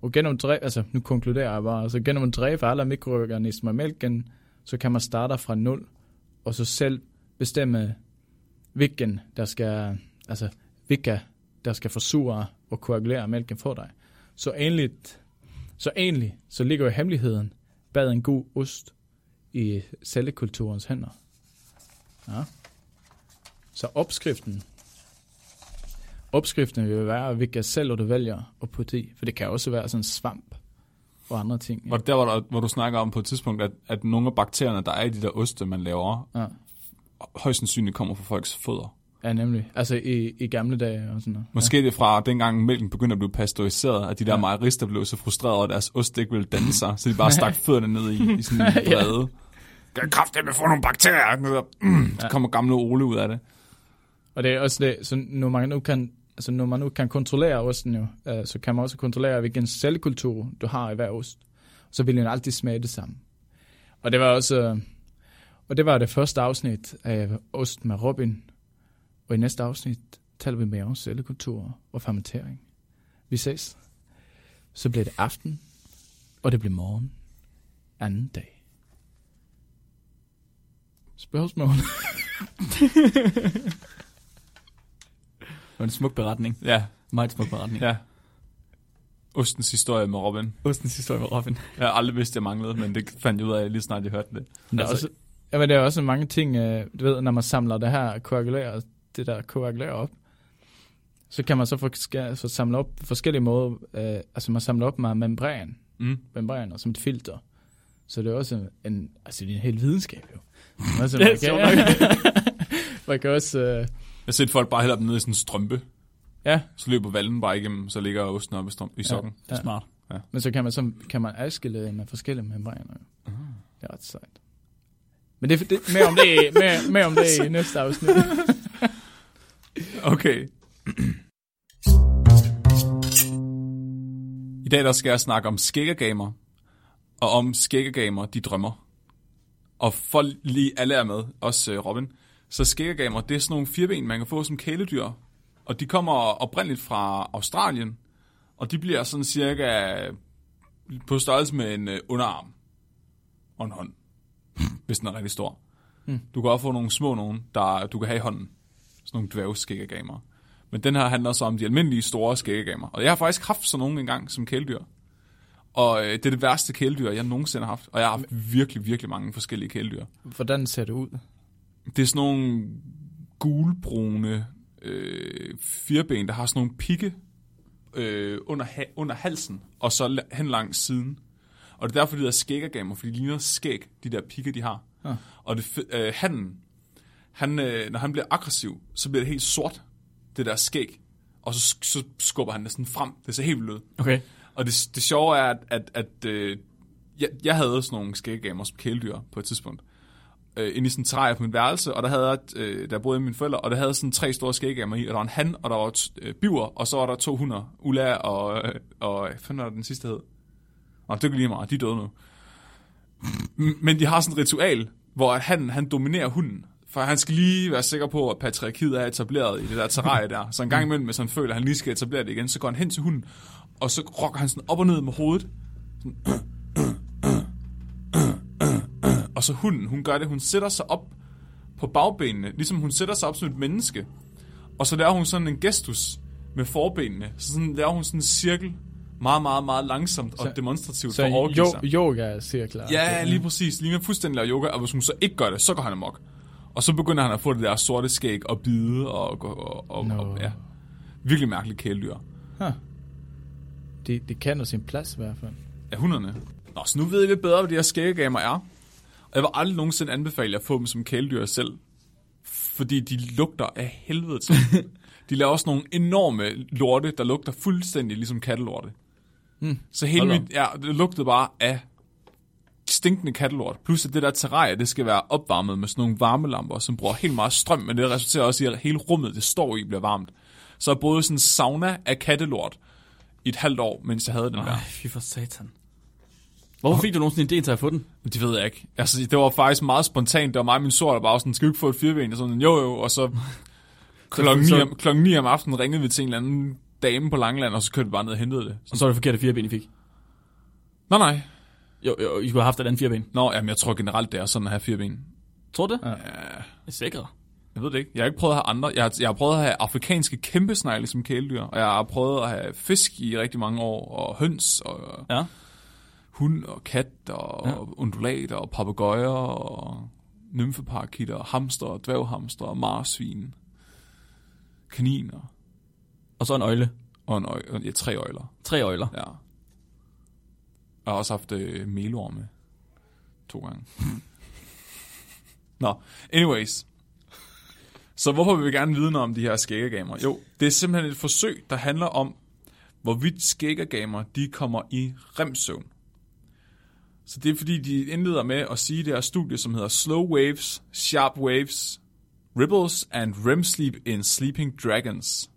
Og gennem dræb, altså nu konkluderer jeg bare, altså gennem at dræbe alle mikroorganismer i mælken, så kan man starte fra nul, og så selv bestemme, hvilken der skal, altså hvilke der skal forsure og koagulere mælken for dig. Så egentlig, så egentlig, så ligger jo hemmeligheden bag en god ost i cellekulturens hænder. Ja. Så opskriften, opskriften vil være, hvilke celler du vælger at putte i, for det kan også være sådan svamp og andre ting. Og der, hvor, der, hvor du snakker om på et tidspunkt, at, at nogle af bakterierne, der er i de der oste, man laver, Ja. højst sandsynligt kommer fra folks fødder. Ja, nemlig. Altså i, i gamle dage og sådan noget. Måske det er fra dengang mælken begyndte at blive pasteuriseret, at de der Ja. mejerister blev så frustrerede at deres ost ikke ville danne sig, så de bare stak fødderne ned i, i sådan en brede. Kan kraftigt med få nogle bakterier. Ned og, mm, så kommer gamle Ole ud af det. Og det er også det, så når man nu kan, altså når man nu kan kontrollere osten jo, øh, så kan man også kontrollere, hvilken cellekultur du har i hver ost. Så vil den altid smage det samme. Og det var også, øh, og det var det første afsnit af Ost med Robin. Og i næste afsnit taler vi mere om cellekultur og fermentering. Vi ses. Så bliver det aften, og det bliver morgen. Anden dag. Spørgsmål? Det var en smuk beretning. Ja, Meget smuk beretning. ja. Ostens historie med Robin. Ostens historie med Robin. Jeg har aldrig vidst, jeg manglede, men det fandt jeg ud af, lige snart jeg hørte det. Der er Altså- også, ja, men der er også mange ting, øh, du ved, når man samler det her koagulerer, det der koagulerer op, så kan man så få, skal, få samle op på forskellige måder. Øh, altså man samler op med membran, Mm. membraner som et filter. Så det er også en, altså det er en hel videnskab jo. Altså, Det er man, kan, man kan også, øh, Jeg har set folk bare hælder dem ned i sådan en strømpe, ja, så løber vallen bare igennem, så ligger osten oppe i, sokken. Det er smart. men så kan man, så kan man adskille med forskellige membraner. Jo. Det er ret sejt. Men det, det mere om det, mere, mere om det i næste afsnit. Okay. I dag der skal jeg snakke om skæggegamer, og om skæggegamer, de drømmer. Og for lige alle er med, også øh, Robin. Så skæggegamer, det er sådan nogle fireben, man kan få som kæledyr. Og de kommer oprindeligt fra Australien, og de bliver sådan cirka på størrelse med en øh, underarm og en hånd, hvis den er rigtig stor. Hmm. Du kan også få nogle små nogen, der du kan have i hånden. Sådan nogle dværgskæggegamer. Men den her handler så om de almindelige store skæggegamer. Og jeg har faktisk haft sådan nogle engang som kæledyr. Og øh, det er det værste kæledyr, jeg nogensinde har haft. Og jeg har haft virkelig, virkelig mange forskellige kæledyr. Hvordan ser det ud? Det er sådan nogle gulbrune øh, firben, der har sådan nogle pigge øh, under, ha- under halsen, og så hen langs siden. Og det er derfor, de hedder skæggegamer, fordi de ligner skæg, de der pigge, de har. Ah. Og det, øh, han, han, øh, når han bliver aggressiv, så bliver det helt sort, det der skæg. Og så, så skubber han det sådan frem. Det ser helt vildt ud. Okay. Og det, det sjove er, at, at, at øh, jeg, jeg havde sådan nogle skæggegamer som kæledyr på et tidspunkt. Øh, inde i sådan en træ på mit værelse, og der havde jeg, øh, der boede mine forældre, og der havde sådan tre store skæggegamer i, og der var en han, og der var t- øh, biver, og så var der to hunder, Ulla og, øh, og hvad fanden var den sidste hed? Nå, det kan lige meget, de er døde nu. Men de har sådan et ritual, hvor han, han dominerer hunden. For han skal lige være sikker på, at patriarkiet er etableret i det der terrarie der. Så en gang imellem, hvis han føler, at han lige skal etablere det igen, så går han hen til hunden og så rokker han sådan op og ned med hovedet. Sådan, og så hunden, hun gør det, hun sætter sig op på bagbenene, ligesom hun sætter sig op som et menneske. Og så laver hun sådan en gestus med forbenene. Så sådan laver hun sådan en cirkel, meget, meget, meget langsomt og Så- demonstrativt Så for at overgive jo, sig. yoga-cirkler. Ja, lige præcis. Lige fuldstændig laver yoga, og hvis hun så ikke gør det, så går han amok. Og så begynder han at få det der sorte skæg og bide og, og, og, Nå. og ja. Virkelig mærkeligt kæledyr. Huh. Det, det kan jo sin plads i hvert fald. Ja, hunderne. Nå, så nu ved jeg lidt bedre, hvad de her skæggegamer er. Og jeg vil aldrig nogensinde anbefale jer at få dem som kæledyr selv. Fordi de lugter af helvede til. de laver også nogle enorme lorte, der lugter fuldstændig ligesom kattelorte. Mm. Så hele Hold da mit, ja, det lugtede bare af stinkende kattelort. Plus at det der terrarie, det skal være opvarmet med sådan nogle varmelamper, som bruger helt meget strøm, men det resulterer også i, at hele rummet, det står i, bliver varmt. Så jeg boede sådan en sauna af kattelort i et halvt år, mens jeg havde den der. Ej, fy for satan. Hvorfor fik du nogensinde idé til at få den? Det ved jeg ikke. Altså, det var faktisk meget spontant. Det var mig og min sort, der bare sådan, skal vi ikke få et fireben? Og sådan, jo jo, og så klokken 9, så- om, klokken 9 om aftenen ringede vi til en eller anden dame på Langland, og så kørte vi bare ned og hentede det. Og så var det forkerte fireben, I fik. Nå nej. Jo, jo, I skulle have haft et andet fireben. Nå, jamen, jeg tror generelt, det er sådan at have fireben. Tror du det? Ja. Jeg er sikker. Jeg ved det ikke. Jeg har ikke prøvet at have andre. Jeg har, jeg har prøvet at have afrikanske kæmpesnegle som kæledyr, og jeg har prøvet at have fisk i rigtig mange år, og høns, og Ja. hund, og kat, og Ja. undulater, og papegøjer, og nymfeparakitter, hamster, dværghamster, marsvin, kaniner, Og så en øjle. og en øj, ja, tre øjler. Tre øjler. Ja. Jeg har også haft øh, melorme to gange. Nå, anyways. Så hvorfor vil vi gerne vide noget om de her skæggegamer? Jo, det er simpelthen et forsøg, der handler om, hvorvidt skæggegamer, de kommer i remsøvn. Så det er fordi, de indleder med at sige det her studie, som hedder Slow Waves, Sharp Waves, Ripples and REM Sleep in Sleeping Dragons.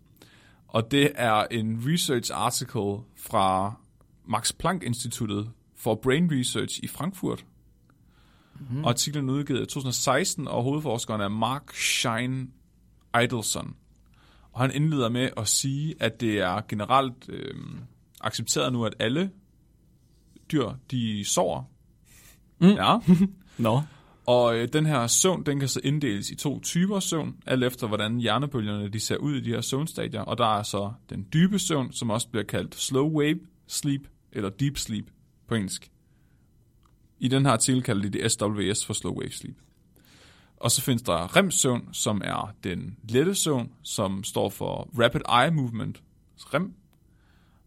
Og det er en research article fra Max Planck Instituttet for Brain Research i Frankfurt. Mm. Og artiklen er udgivet i 2016, og hovedforskeren er Mark Shine Idelson. Og han indleder med at sige, at det er generelt øh, accepteret nu, at alle dyr, de sover. Mm. Ja. Nå. Og øh, den her søvn, den kan så inddeles i to typer søvn, alt efter hvordan hjernebølgerne de ser ud i de her søvnstadier. Og der er så den dybe søvn, som også bliver kaldt slow wave sleep, eller deep sleep på engelsk. I den her artikel kalder de det SWS for slow wave sleep. Og så findes der REM-søvn, som er den lette søvn, som står for Rapid Eye Movement, REM.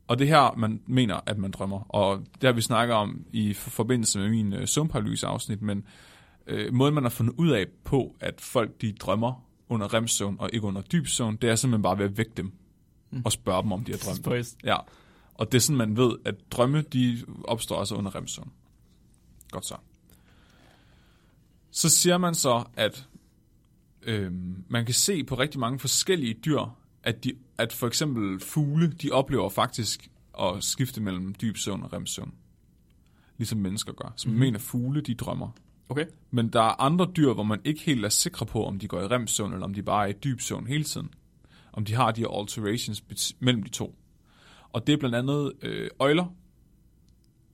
Og det her, man mener, at man drømmer. Og det har vi snakket om i for- forbindelse med min øh, søvnparalyse-afsnit, men øh, måden, man har fundet ud af på, at folk de drømmer under remsøvn og ikke under dyb søvn, det er simpelthen bare ved at vække dem mm. og spørge dem, om de har drømt. Ja, og det er sådan, man ved, at drømme, de opstår altså under remsøvn. Godt så. Så siger man så, at øhm, man kan se på rigtig mange forskellige dyr, at, de, at for eksempel fugle, de oplever faktisk at skifte mellem dyb søvn og remsøvn. Ligesom mennesker gør. Så man mm-hmm. mener, fugle, de drømmer. Okay. Men der er andre dyr, hvor man ikke helt er sikre på, om de går i remsøvn, eller om de bare er i dyb søvn hele tiden. Om de har de her alterations mellem de to. Og det er blandt andet øh, øjler.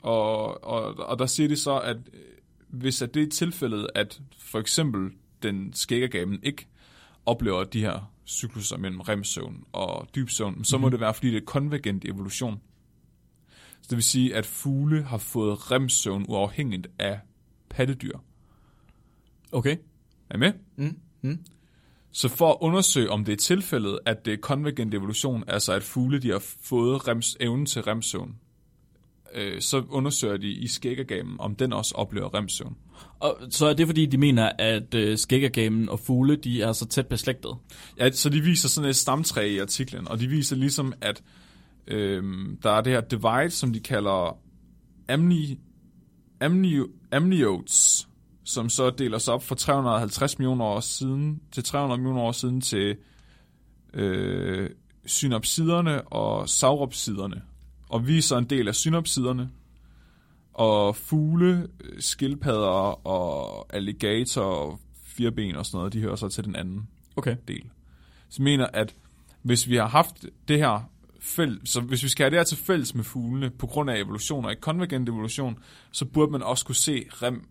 Og, og, og der siger de så, at øh, hvis at det er tilfældet, at for eksempel den skæggergaben ikke oplever de her cykluser mellem remsøvn og dyb søvn, så må det være, fordi det er konvergent evolution. Så det vil sige, at fugle har fået remsøvn uafhængigt af pattedyr. Okay. Er I med? Mm. Mm. Så for at undersøge, om det er tilfældet, at det er konvergent evolution, altså at fugle de har fået rems, evnen til remsøvn, øh, så undersøger de i skæggergamen, om den også oplever remsøvn. Og så er det fordi, de mener, at øh, skæggergamen og fugle, de er så tæt beslægtet. Ja, så de viser sådan et stamtræ i artiklen, og de viser ligesom, at øh, der er det her divide, som de kalder amni, amni, amniotes, som så deler sig op fra 350 millioner år siden til 300 millioner år siden til øh, synapsiderne og sauropsiderne. Og vi er så en del af synapsiderne, og fugle, skildpadder og alligator og firben og sådan noget, de hører så til den anden Okay. del. Så jeg mener, at hvis vi har haft det her fæl, så hvis vi skal have det her til fælles med fuglene, på grund af evolution og ikke konvergent evolution, så burde man også kunne se rem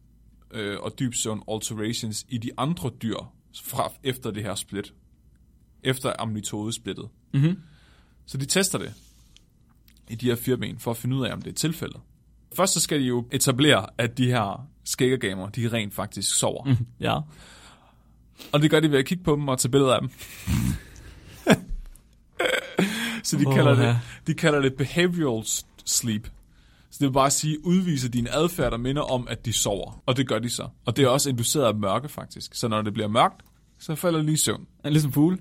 øh, og dyb søvn alterations i de andre dyr fra efter det her split. Efter amyloidesplittet. Mm-hmm. Så de tester det i de her fire ben, for at finde ud af, om det er tilfældet. Først så skal de jo etablere, at de her skæggergamer, de rent faktisk sover. Mm. Ja. Og det gør de ved at kigge på dem og tage billeder af dem. så de, Åh, kalder det, de kalder det behavioral sleep. Så det vil bare sige, udvise din adfærd, der minder om, at de sover. Og det gør de så. Og det er også induceret af mørke, faktisk. Så når det bliver mørkt, så falder de lige i søvn. Er ligesom fugle.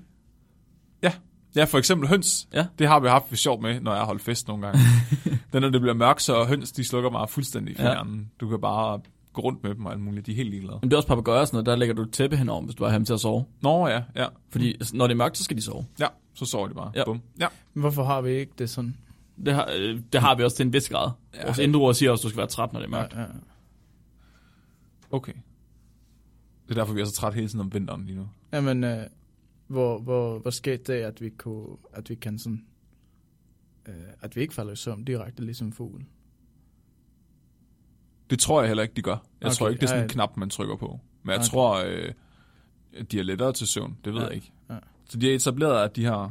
Ja. Ja, for eksempel høns. Ja. Det har vi haft for sjov med, når jeg har holdt fest nogle gange. Den, når det bliver mørkt, så høns, de slukker bare fuldstændig for Ja. hjernen. Du kan bare gå rundt med dem og alt muligt. De er helt ligeglade. Men det er også papegøjer og sådan noget, der lægger du et tæppe henover, hvis du har ham til at sove. Nå ja, ja. Fordi altså, når det er mørkt, så skal de sove. Ja, så sover de bare. Ja. Bum. Ja. Men Hvorfor har vi ikke det sådan? Det har, øh, det har vi også til en vis grad. Ja. Vores indruer siger også, at du skal være træt, når det er mørkt. Ja, ja. Okay. Det er derfor, vi er så træt hele tiden om vinteren lige nu. Jamen, øh, hvor, hvor, hvor skete det, at vi, kunne, at vi kan sådan, øh, at vi ikke falder i søvn direkte, ligesom fugl? Det tror jeg heller ikke, de gør. Jeg okay, tror ikke, det er sådan en ja. knap, man trykker på. Men jeg Okay. tror, øh, at de er lettere til søvn. Det ved Ja, jeg ikke. ja. Så de har etableret, at de her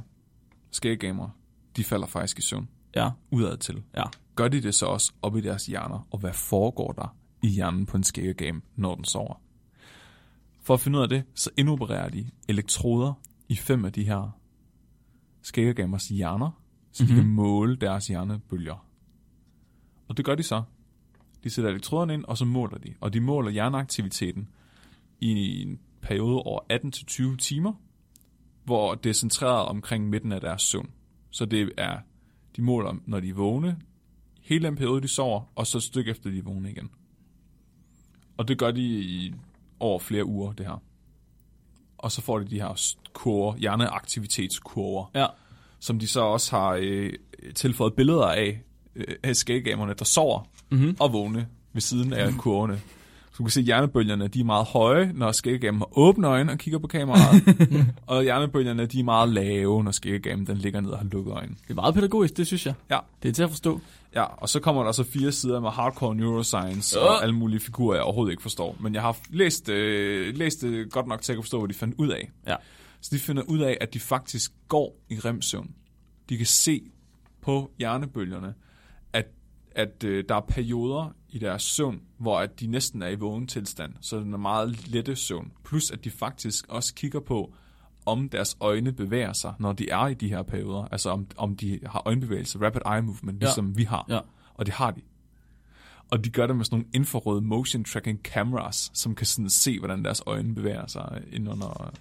skæggamere, de falder faktisk i søvn. Ja. Udad til. Ja. Gør de det så også op i deres hjerner? Og hvad foregår der i hjernen på en skæggegame, når den sover? For at finde ud af det, så indopererer de elektroder i fem af de her skæggegamers hjerner, så mm-hmm. de kan Mhm. måle deres hjernebølger. Og det gør de så. De sætter elektroderne ind, og så måler de. Og de måler hjerneaktiviteten i en periode over 18-20 timer, hvor det er centreret omkring midten af deres søvn. Så det er, de måler, når de er vågne, hele den periode, de sover, og så et stykke efter, de er vågne igen. Og det gør de i over flere uger, det her. Og så får de de her kurver, hjerneaktivitetskurver, Ja. som de så også har øh, tilføjet billeder af, øh, af skæggamerne, der sover Mm-hmm. og vågne ved siden af kurverne. Så du kan se, at hjernebølgerne de er meget høje, når skæggegamen har åbne øjne og kigger på kameraet. og hjernebølgerne de er meget lave, når skæggegamen den ligger ned og har lukket øjne. Det er meget pædagogisk, det synes jeg. Ja. Det er til at forstå. Ja, og så kommer der så fire sider med hardcore neuroscience Ja. og alle mulige figurer, jeg overhovedet ikke forstår. Men jeg har læst, øh, læst det godt nok til at forstå, hvad de fandt ud af. Ja. Så de finder ud af, at de faktisk går i remsøvn. De kan se på hjernebølgerne, at, at øh, der er perioder i deres søvn, hvor at de næsten er i vågen tilstand. Så den er meget lette søvn. Plus at de faktisk også kigger på, om deres øjne bevæger sig, når de er i de her perioder. Altså om, om de har øjenbevægelser, rapid eye movement, Ja. ligesom vi har. Ja. Og det har de. Og de gør det med sådan nogle infrarøde motion tracking cameras, som kan sådan se, hvordan deres øjne bevæger sig ind under,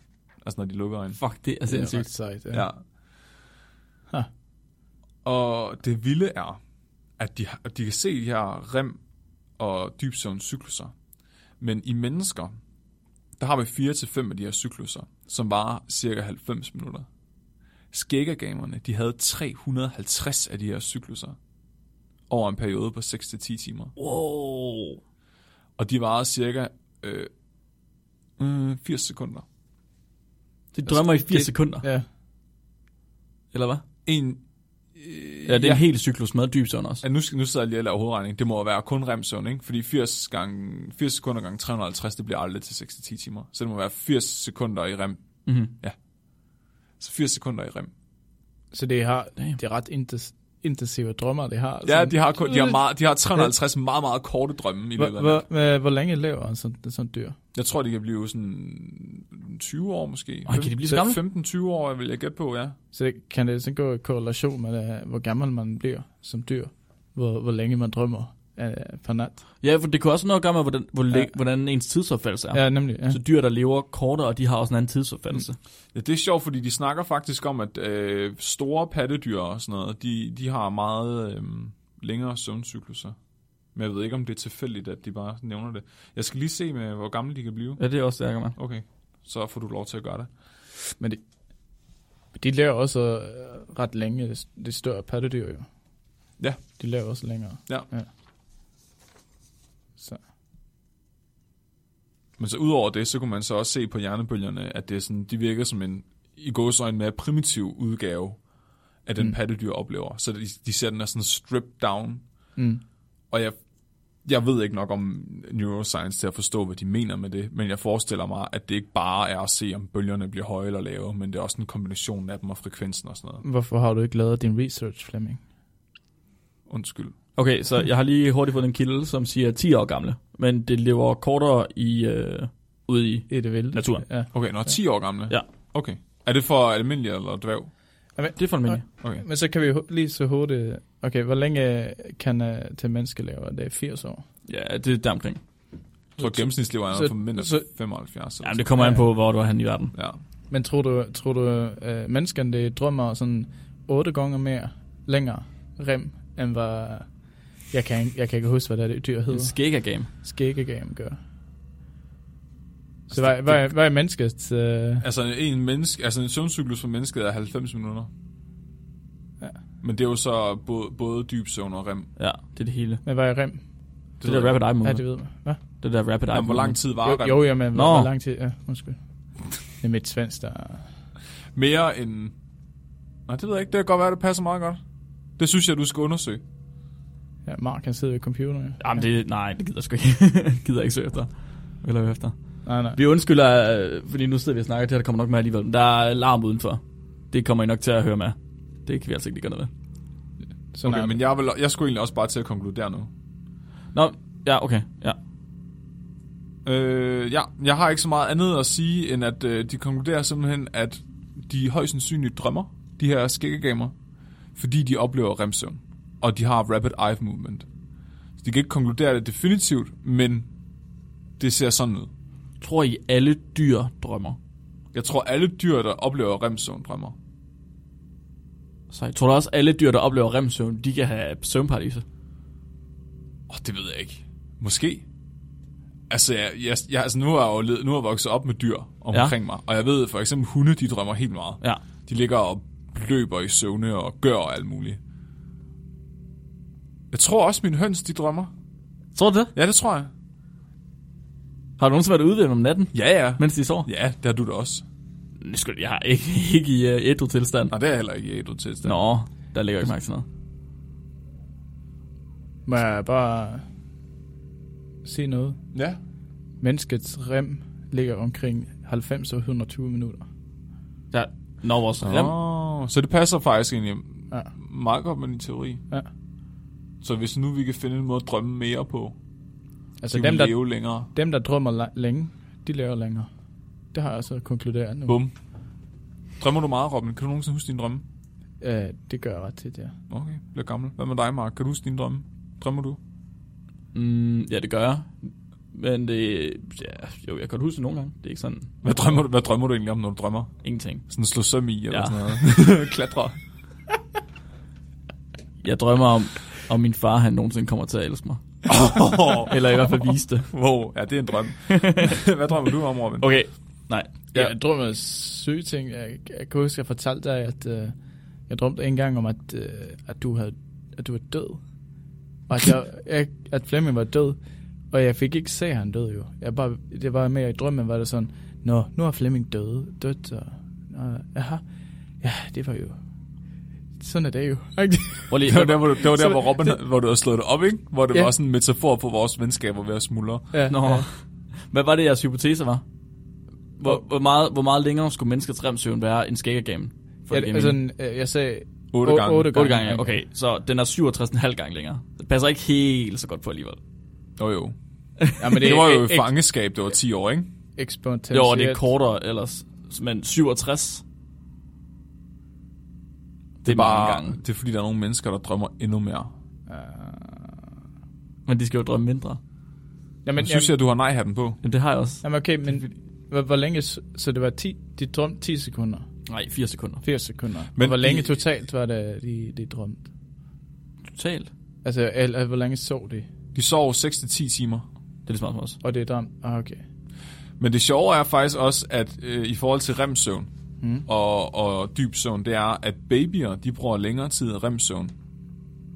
altså når de lukker øjnene. Fuck, det er Det er sindssygt. sejt, Ja. ja. ja. Og det vilde er, at de, har- at de kan se de her rem og dybsøvnscykluser. Men i mennesker, der har vi 4-5 af de her cykluser, som varer cirka 90 minutter. Skæggergamerne, de havde 350 af de her cykluser over en periode på 6-10 timer. Wow. Og de varede cirka øh, øh, 80 sekunder. Det drømmer i 80 det- sekunder, Ja, Eller hvad? En, Ja, det er en hel cyklus med dyb søvn også. Ja, nu, nu sidder jeg lige og laver hovedregning. Det må være kun remsøvn, ikke? Fordi 80, gange, 80 sekunder gange 350, det bliver aldrig til 6-10 timer. Så det må være 80 sekunder i rem. Mm-hmm. Så 80 sekunder i rem. så det, har, Damn. det er ret intes, intensive drømmer, det har. Ja, de har, kun, de har, meget, de har 350 meget, meget korte drømme i løbet af hvor, hvor, hvor længe lever en sådan, sådan dyr? Jeg tror, de kan blive sådan 20 år måske. Ej, kan de blive så gamle? 15-20 år, vil jeg gætte på, ja. Så det, kan det så gå i korrelation med, uh, hvor gammel man bliver som dyr? Hvor, hvor længe man drømmer uh, per nat? Ja, for det kunne også noget at gøre med, hvordan, hvor, Ja. ja. hvordan ens tidsopfattelse er. Ja, nemlig. Ja. Så dyr, der lever kortere, og de har også en anden tidsopfattelse. Ja, det er sjovt, fordi de snakker faktisk om, at øh, store pattedyr og sådan noget, de, de har meget øh, længere søvncykluser. Men jeg ved ikke, om det er tilfældigt, at de bare nævner det. Jeg skal lige se med, hvor gamle de kan blive. Ja, det er også det, gør med. Okay, så får du lov til at gøre det. Men de, de lever også uh, ret længe, det, det større pattedyr jo. Ja. De lever også længere. Ja. ja. Så. Men så udover det, så kunne man så også se på hjernebølgerne, at det er sådan, de virker som en i gåsøjne mere primitiv udgave af den mm. pattedyr oplever. Så de, de ser den er sådan stripped down. Mm. Og jeg, jeg ved ikke nok om neuroscience til at forstå, hvad de mener med det, men jeg forestiller mig, at det ikke bare er at se, om bølgerne bliver høje eller lave, men det er også en kombination af dem og frekvensen og sådan noget. Hvorfor har du ikke lavet din research, Flemming? Undskyld. Okay, så jeg har lige hurtigt fået en kilde, som siger 10 år gamle, men det lever kortere i, øh, ude i... I det vilde. Naturen. Ja. Okay, nå, 10 år gamle? Ja. Okay. Er det for almindelig eller dværg? Det er for almindeligt. Okay. Men så kan vi lige så hurtigt... Okay, hvor længe kan uh, til menneske leve? Det er 80 år. Ja, det er der omkring. Jeg tror, gennemsnitsliv er for mindre så- 75. Ja, det kommer an på, hvor du er henne i verden. Ja. Men tror du, tror du uh, menneskene det drømmer sådan otte gange mere længere rem, end hvad... Jeg kan, jeg kan ikke huske, hvad det, er, det dyr hedder. skægger game. Skæggegame gør. Så Altså, hvad, det- hvad, hvad er menneskets... Uh, Altså en, menneske, altså en søvncyklus for mennesket er 90 minutter. Ja. Men det er jo så både, både dyb søvn og rem. Ja, det er det hele. men hvad er rem? Det, det der rapid eye Ja, movement. det ved man. Hvad? det der rapid eye Jamen, hvor lang tid var Jo, rem? jo, jamen, hvor, Nå. hvor lang tid... Ja, undskyld. Det er mit svensk, der... Mere end... Nej, det ved jeg ikke. Det kan godt være, det passer meget godt. Det synes jeg, du skal undersøge. Ja, Mark, han sidder ved computeren. Ja. Jamen, det, nej, det gider jeg sgu ikke. gider jeg ikke søge efter. Eller efter. Nej, nej. Vi undskylder, øh, fordi nu sidder vi og snakker, det her der kommer nok med alligevel. Men der er larm udenfor. Det kommer I nok til at høre med. Det kan vi altså ikke lige gøre noget ved. Sådan Okay, men jeg, vil, jeg skulle egentlig også bare til at konkludere nu. Nå, ja, okay. Ja. Øh, ja, jeg har ikke så meget andet at sige, end at øh, de konkluderer simpelthen, at de højst sandsynligt drømmer, de her skæggegamer, fordi de oplever remsøvn, og de har rapid eye movement. Så de kan ikke konkludere det definitivt, men det ser sådan ud. Tror I, alle dyr drømmer? Jeg tror, alle dyr, der oplever remsøvn, drømmer. Så jeg tror da også, alle dyr, der oplever remsøvn, de kan have søvnparadise. Åh, det ved jeg ikke. Måske. Altså, jeg, jeg, jeg, altså nu, er jeg jo nu er jeg vokset op med dyr omkring ja. mig, og jeg ved for eksempel, hunde, de drømmer helt meget. Ja. De ligger og løber i søvne og gør alt muligt. Jeg tror også, mine høns, de drømmer. Tror du det? Ja, det tror jeg. Har du nogensinde været ude om natten, Ja, ja. mens de sover? Ja, det har du da også. Det skulle jeg har ikke, ikke i uh, ædru tilstand. Nej, det er heller ikke i ædru tilstand. Nå, der ligger ikke mærke til noget. Må jeg bare sige noget? Ja. Menneskets rem ligger omkring 90 og 120 minutter. Der, når vores rem... Oh, så det passer faktisk egentlig Ja. meget godt med din teori. Ja. Så hvis nu vi kan finde en måde at drømme mere på, Altså så dem der, leve længere. dem, der drømmer længe, de lever længere. Det har jeg så konkluderet nu. Bum. Drømmer du meget, Robin? Kan du nogensinde huske din drømme? Øh, det gør jeg ret tit, ja. Okay, bliver gammel. Hvad med dig, Mark? Kan du huske din drømme? Drømmer du? Mm, ja, det gør jeg. Men det... Ja, jo, jeg kan huske det nogle gange. Det er ikke sådan... Hvad drømmer du, hvad drømmer du egentlig om, når du drømmer? Ingenting. Sådan slå søm i, eller Ja. sådan noget? Klatre. Jeg drømmer om, om min far, han nogensinde kommer til at elske mig. Eller i hvert fald vise det. wow, ja, det er en drøm. hvad drømmer du om, Robin? Okay, nej. Ja. Jeg drømmer syge ting. Jeg, jeg kan huske, jeg fortalte dig, at øh, jeg drømte en gang om, at, øh, at, du havde, at du var død. Og at, jeg, jeg, at Flemming var død. Og jeg fik ikke se, at han død jo. Jeg bare, det var mere i drømmen, var det sådan, Nå, nu er Flemming død, dødt, og, og aha, ja, det var jo, sådan er det jo. Prøv lige, Det var der, hvor, du, det var der, hvor, Robin, havde- hvor du havde slået det op, ikke? Hvor det Ja. var sådan en metafor på vores venskaber ved at smuldre. ja, Nå. ja. Hvad var det, jeres hypotese var? Hvor, hvor, meget, hvor meget længere skulle menneskets remsøvn være end skæggergamen? Ja, altså, øh, jeg sagde, Otte O- gange. otte 8 gange, ja. okay. Så den er 67,5 gange længere. Det passer ikke helt så godt på alligevel. Jo, jo. ja, men Det, det var jo fangeskab, det var 10 år, ikke? eksponentielt. Jo, og det er kortere ellers. Men 67, det er bare... mange gange. Det er fordi, der er nogle mennesker, der drømmer endnu mere. Men de skal jo drømme mindre. Jamen, Men, synes jeg, du har nej-hatten på? Jamen, det har jeg også. Jamen okay, men hvor, hvor længe, så det var 10, de drømte 10 sekunder, Nej, 4 sekunder. 80 sekunder. Men hvor længe i- totalt var det, de, de drømte? Totalt. Altså, eller, hvor længe sov de? De sov 6-10 timer. Det er det smart som os. Og det er drømt? Ah, okay. Men det sjove er faktisk også, at øh, i forhold til remsøvn Mm. og, og dyb søvn, det er, at babyer, de bruger længere tid i remsøvn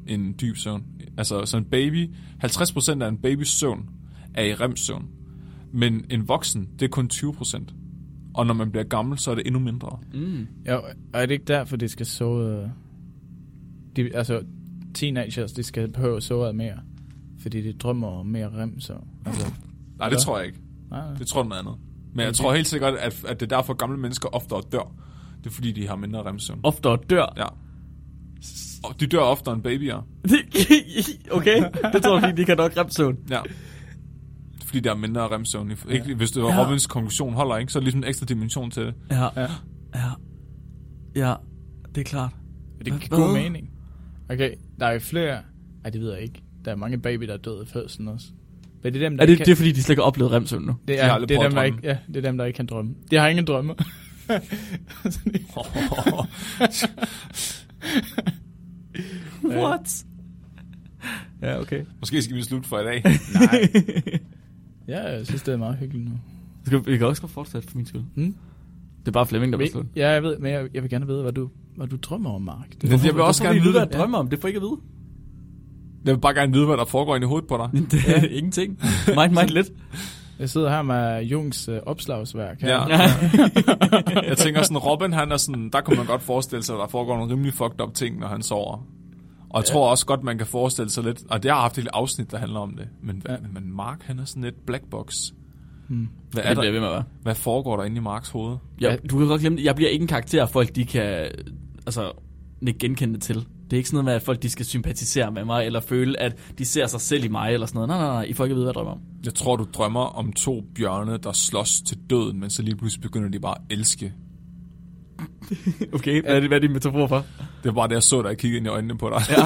end dyb søvn. Altså, så en baby, 50% af en babys søvn er i remsøvn. Men en voksen, det er kun 20%. Og når man bliver gammel, så er det endnu mindre. Mm. Ja, er det ikke derfor, de skal sove de, altså, teenagers, de skal behøve såret mere. Fordi de drømmer om mere rem, så... Altså, Nej, det tror jeg ikke. nej, nej. Det tror jeg noget andet. Men jeg tror helt sikkert, at, at det er derfor, gamle mennesker oftere dør. Det er fordi, de har mindre remsøvn. Oftere dør. Ja. Og de dør oftere end babyer. okay, det tror jeg, fordi de kan nok remsøvn. Ja. Fordi, der er mindre remsøvn. Ja. Ikke, hvis det var Ja. Robins konklusion holder, ikke, så er det ligesom en ekstra dimension til det. Ja, Ja. ja, ja, det er klart. Det giver god mening. Okay, der er jo flere... Ej, det ved jeg ikke. Der er mange baby, der er døde i fødslen også. Men det er dem, der Er det, ikke det er fordi, de slet ikke har oplevet remsøvn nu? Det De er, aldrig det, er dem, der ikke, ja, det er dem, der ikke kan drømme. De har ingen drømme. What? Ja, okay. Måske skal vi slutte for i dag. Nej. ja, jeg synes, det er meget hyggeligt nu. Skal, vi kan også godt fortsætte for min skyld. Hmm? Det er bare Flemming, der vil slå. Ja, jeg ved, men jeg, jeg vil gerne vide, hvad du, hvad du drømmer om, Mark. Det, Jeg vil også gerne vide hvad det. jeg drømmer om. Det får jeg ikke at vide. Jeg vil bare gerne vide, hvad der foregår inde i hovedet på dig. Det er ingenting. Mind, mind lidt. jeg sidder her med Jungs øh, opslagsværk. Her. Ja. Jeg tænker sådan, Robin, han er sådan, der kunne man godt forestille sig, at der foregår nogle rimelig fucked up ting, når han sover. Og jeg tror også godt, man kan forestille sig lidt, og det har haft et lille afsnit, der handler om det. Men, ja. Ja. men Mark, han er sådan lidt black box. Hmm. Hvad, Ja, er det bliver der, ved med være. hvad foregår der inde i Marks hoved? Jeg, du kan godt glemme det. Jeg bliver ikke en karakter, folk de kan altså, ikke genkende det til. Det er ikke sådan noget med, at folk de skal sympatisere med mig, eller føle, at de ser sig selv i mig, eller sådan noget. Nej, nej, nej. I får ikke at vide, hvad jeg drømmer om. Jeg tror, du drømmer om to bjørne, der slås til døden, men så lige pludselig begynder de bare at elske. Okay, hvad er det, hvad er din metafor for? Det var bare det, jeg så, da jeg kiggede ind i øjnene på dig. Ja.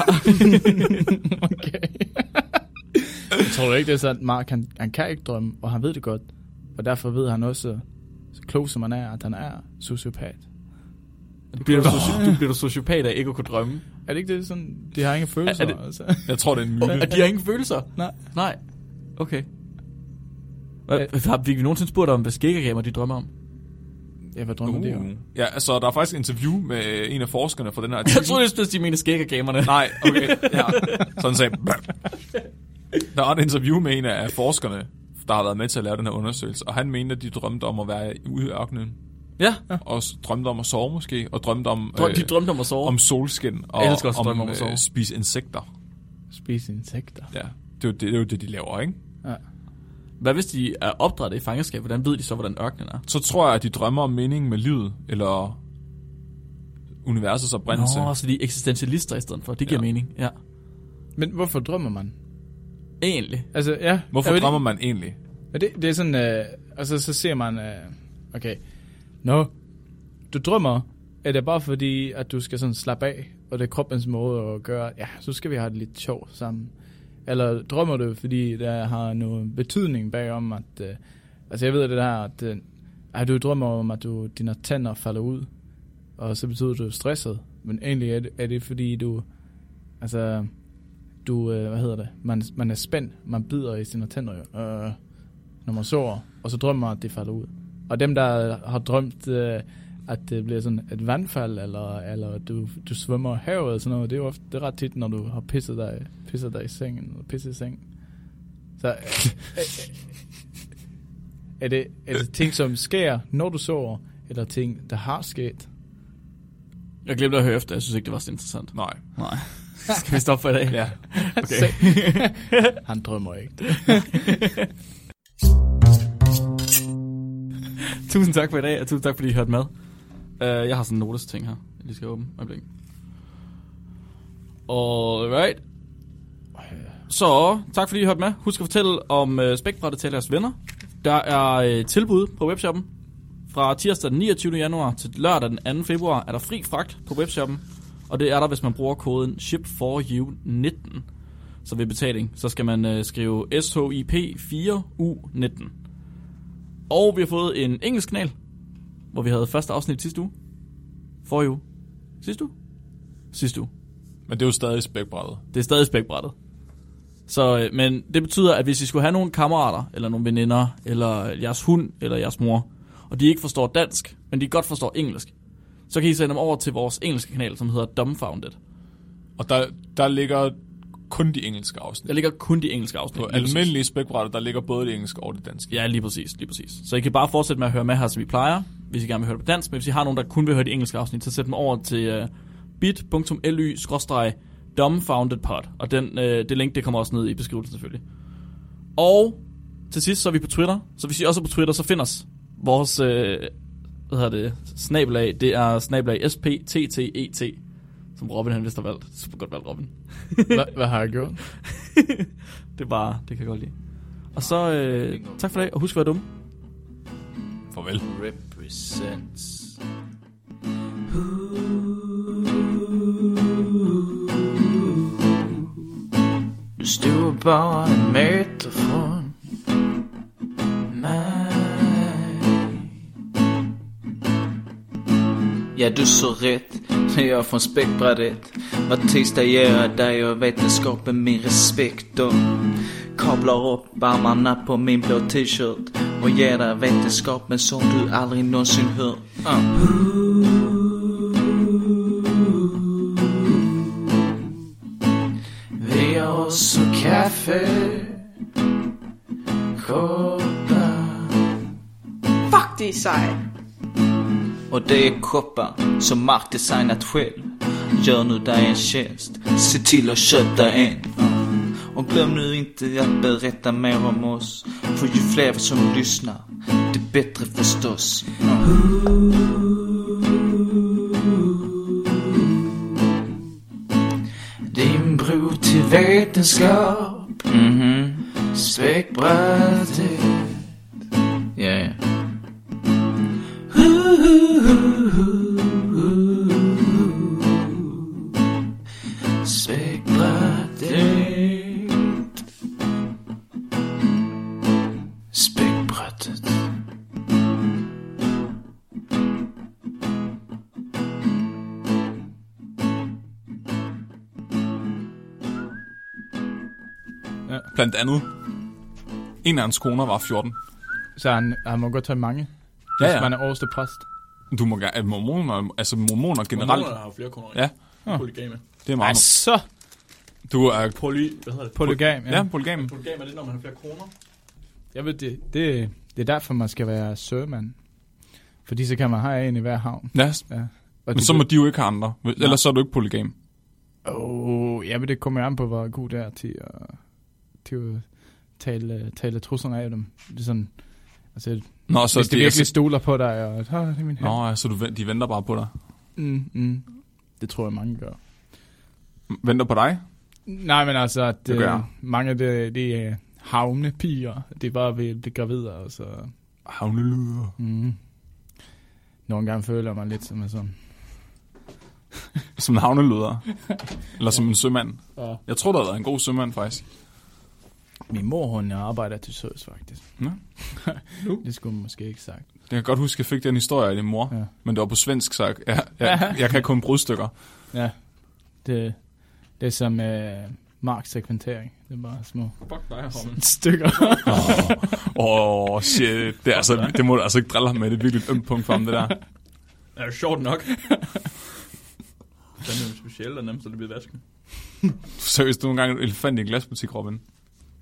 okay. jeg tror ikke, det er sådan, at Mark, han, han kan ikke drømme, og han ved det godt. Og derfor ved han også, så klog som han er, at han er sociopat. Bliver du, soci- du bliver du sociopat af ikke at kunne drømme. Er det ikke det sådan, de har ingen følelser? Er- er det- altså? Jeg tror, det er en myte. Og de har ingen følelser? Nej. Nej. Okay. Hvad, har vi nogensinde spurgt om, hvad skæggergamer de drømmer om? Ja, hvad drømmer uh. de om? Uh. Ja, altså, der er faktisk et interview med en af forskerne fra den her Jeg artikel. troede, det de mente skæggergamerne. Nej, okay. Ja. Sådan sagde Der er et interview med en af forskerne, der har været med til at lave den her undersøgelse, og han mente, at de drømte om at være ude i ørkenen, Ja. og drømte om at sove måske, og drømte om, Drøm, de drømte om at sove. om solskin, og Jeg elsker også drømme om at øh, sove. spise insekter. Spise insekter. Ja, det er, jo det, det er jo det, de laver, ikke? Ja. Hvad hvis de er opdrettet i fangenskab? Hvordan ved de så, hvordan ørkenen er? Så tror jeg, at de drømmer om meningen med livet, eller universets oprindelse. Nå, så de er eksistentialister i stedet for. Det giver Ja. ja. mening. Ja. Men hvorfor drømmer man? Egentlig. Altså, ja. Hvorfor ved drømmer man egentlig? Men det, det er sådan, øh, altså så ser man, øh, okay, nå, du drømmer, er det bare fordi, at du skal sådan slappe af, og det er kroppens måde at gøre, ja, så skal vi have det lidt sjovt sammen. Eller drømmer du, fordi der har noget betydning bagom, at, øh, altså jeg ved det der, at, øh, at du drømmer om, at du, dine tænder falder ud, og så betyder du stresset, men egentlig er det, er det fordi, du, altså, du, øh, hvad hedder det, man, man er spændt, man bider i sine tænder, øh, når man sover, og så drømmer at det falder ud. Og dem, der har drømt, øh, at det bliver sådan et vandfald, eller, eller du, du svømmer i havet og sådan noget, det er jo ofte, det er ret tit, når du har pisset dig, pisset dig i sengen, eller pisset i sengen. Så øh, øh, er, det, er det ting, som sker, når du sover, eller ting, der har sket? Jeg glemte at høre efter. Jeg synes ikke, det var så interessant. Nej. Nej. Skal vi stoppe for i dag? Ja. Okay. Han drømmer ikke. tusind tak for i dag, og tusind tak, fordi I hørte med. Uh, jeg har sådan en notes ting her. Jeg lige skal åbne. Øjeblik. Alright. Så, tak fordi I hørte med. Husk at fortælle om uh, spækbrættet til jeres venner. Der er uh, tilbud på webshoppen. Fra tirsdag den 29. januar til lørdag den 2. februar er der fri fragt på webshoppen. Og det er der, hvis man bruger koden SHIP4U19. Så ved betaling, så skal man uh, skrive SHIP4U19. Og vi har fået en engelsk kanal, hvor vi havde første afsnit sidste uge. For uge. Sidste uge? Sidste uge. Men det er jo stadig spækbrættet. Det er stadig spækbrættet. Så, øh, men det betyder, at hvis I skulle have nogle kammerater, eller nogle veninder, eller jeres hund, eller jeres mor, og de ikke forstår dansk, men de godt forstår engelsk, så kan I sende dem over til vores engelske kanal, som hedder Dumbfounded. Og der, der ligger kun de engelske afsnit. Der ligger kun de engelske afsnit. På almindelige spækbrætter, der ligger både det engelske og det danske. Ja, lige præcis, lige præcis. Så I kan bare fortsætte med at høre med her, som I plejer, hvis I gerne vil høre det på dansk. Men hvis I har nogen, der kun vil høre de engelske afsnit, så sæt dem over til uh, bit.ly dumbfoundedpod. Og den, øh, det link, det kommer også ned i beskrivelsen selvfølgelig. Og til sidst, så er vi på Twitter. Så hvis I også er på Twitter, så find os. Vores, øh, hvad hedder det, snabelag, det er snabelag SPTTET, E som Robin han vist har valgt. Super godt valgt, Robin. Hvad, hvad har jeg gjort? Det er bare, det kan jeg godt lide. Og så, øh, tak for i dag, og husk at være dumme. Farvel. Represents. Du stod bare en meter fra Ja, du så rätt när jag från spektrat Vad tisdag gör jag dig och vetenskapen min respekt och Kablar upp armarna på min blå t-shirt och ger dig vetenskapen som du aldrig någonsin hört uh. Vi har också kaffe Koppar Fuck, det er sej. Och det är koppar som Mark designat själv. Gör nu dig en tjänst, se till att köpa en. Och glöm nu inte att berätta mer om oss. För ju fler som lyssnar, det bättre förstås. Din bro till vetenskap. Mhm. Späckbrädet Ja, Späckbrädet Späckbrädet Blandt andet. En af hans koner var 14. Så han, han må godt tage mange, Ja, hvis ja. man er overste præst. Du må gerne... Mormoner, altså mormoner generelt. har jo flere kunder. Ja. Polygame. Det er meget... så Du er... Poly, hvad hedder det? polygam. Ja, polygam. Polygame er det, når man har flere koner. Jeg ved, det, det, det er derfor, man skal være sømand. Fordi så kan man have en i hver havn. Ja, Ja. Og men så må de jo ikke have andre. Ellers så er du ikke polygam. Oh, ja, men det kommer an på, hvor god det er til at, til at tale, tale truslerne af dem. Det er sådan, altså, Nå, så hvis de det er... virkelig stoler på dig, og oh, det er min Nå, ja, så du, ven- de venter bare på dig. Mm, mm. Det tror jeg, mange gør. Venter på dig? Nej, men altså, at, Det gør øh, jeg. mange af det, det er havnepiger. Det er bare ved at blive gravide, og så... Havneluder. Mm. Nogle gange føler man lidt som en sådan... Som en havneluder. Eller som en sømand. Ja. Jeg tror, der har været en god sømand, faktisk. Min mor, hun arbejder til søs, faktisk. Nå. det skulle man måske ikke sagt. Jeg kan godt huske, at jeg fik den historie af din mor. Ja. Men det var på svensk, så jeg, jeg, jeg, kan kun brudstykker. Ja, det, det er som øh, Marks sekventering. Det er bare små Fuck dig, Robin. stykker. Åh, oh, shit. Det, er altså, det må du altså ikke drille ham med. Det er virkelig et ømt punkt for ham, det der. Det er jo sjovt nok. Den er jo speciel og nemt, så det bliver vasken. Seriøst, du er nogle gange en elefant i en glasbutik, Robin.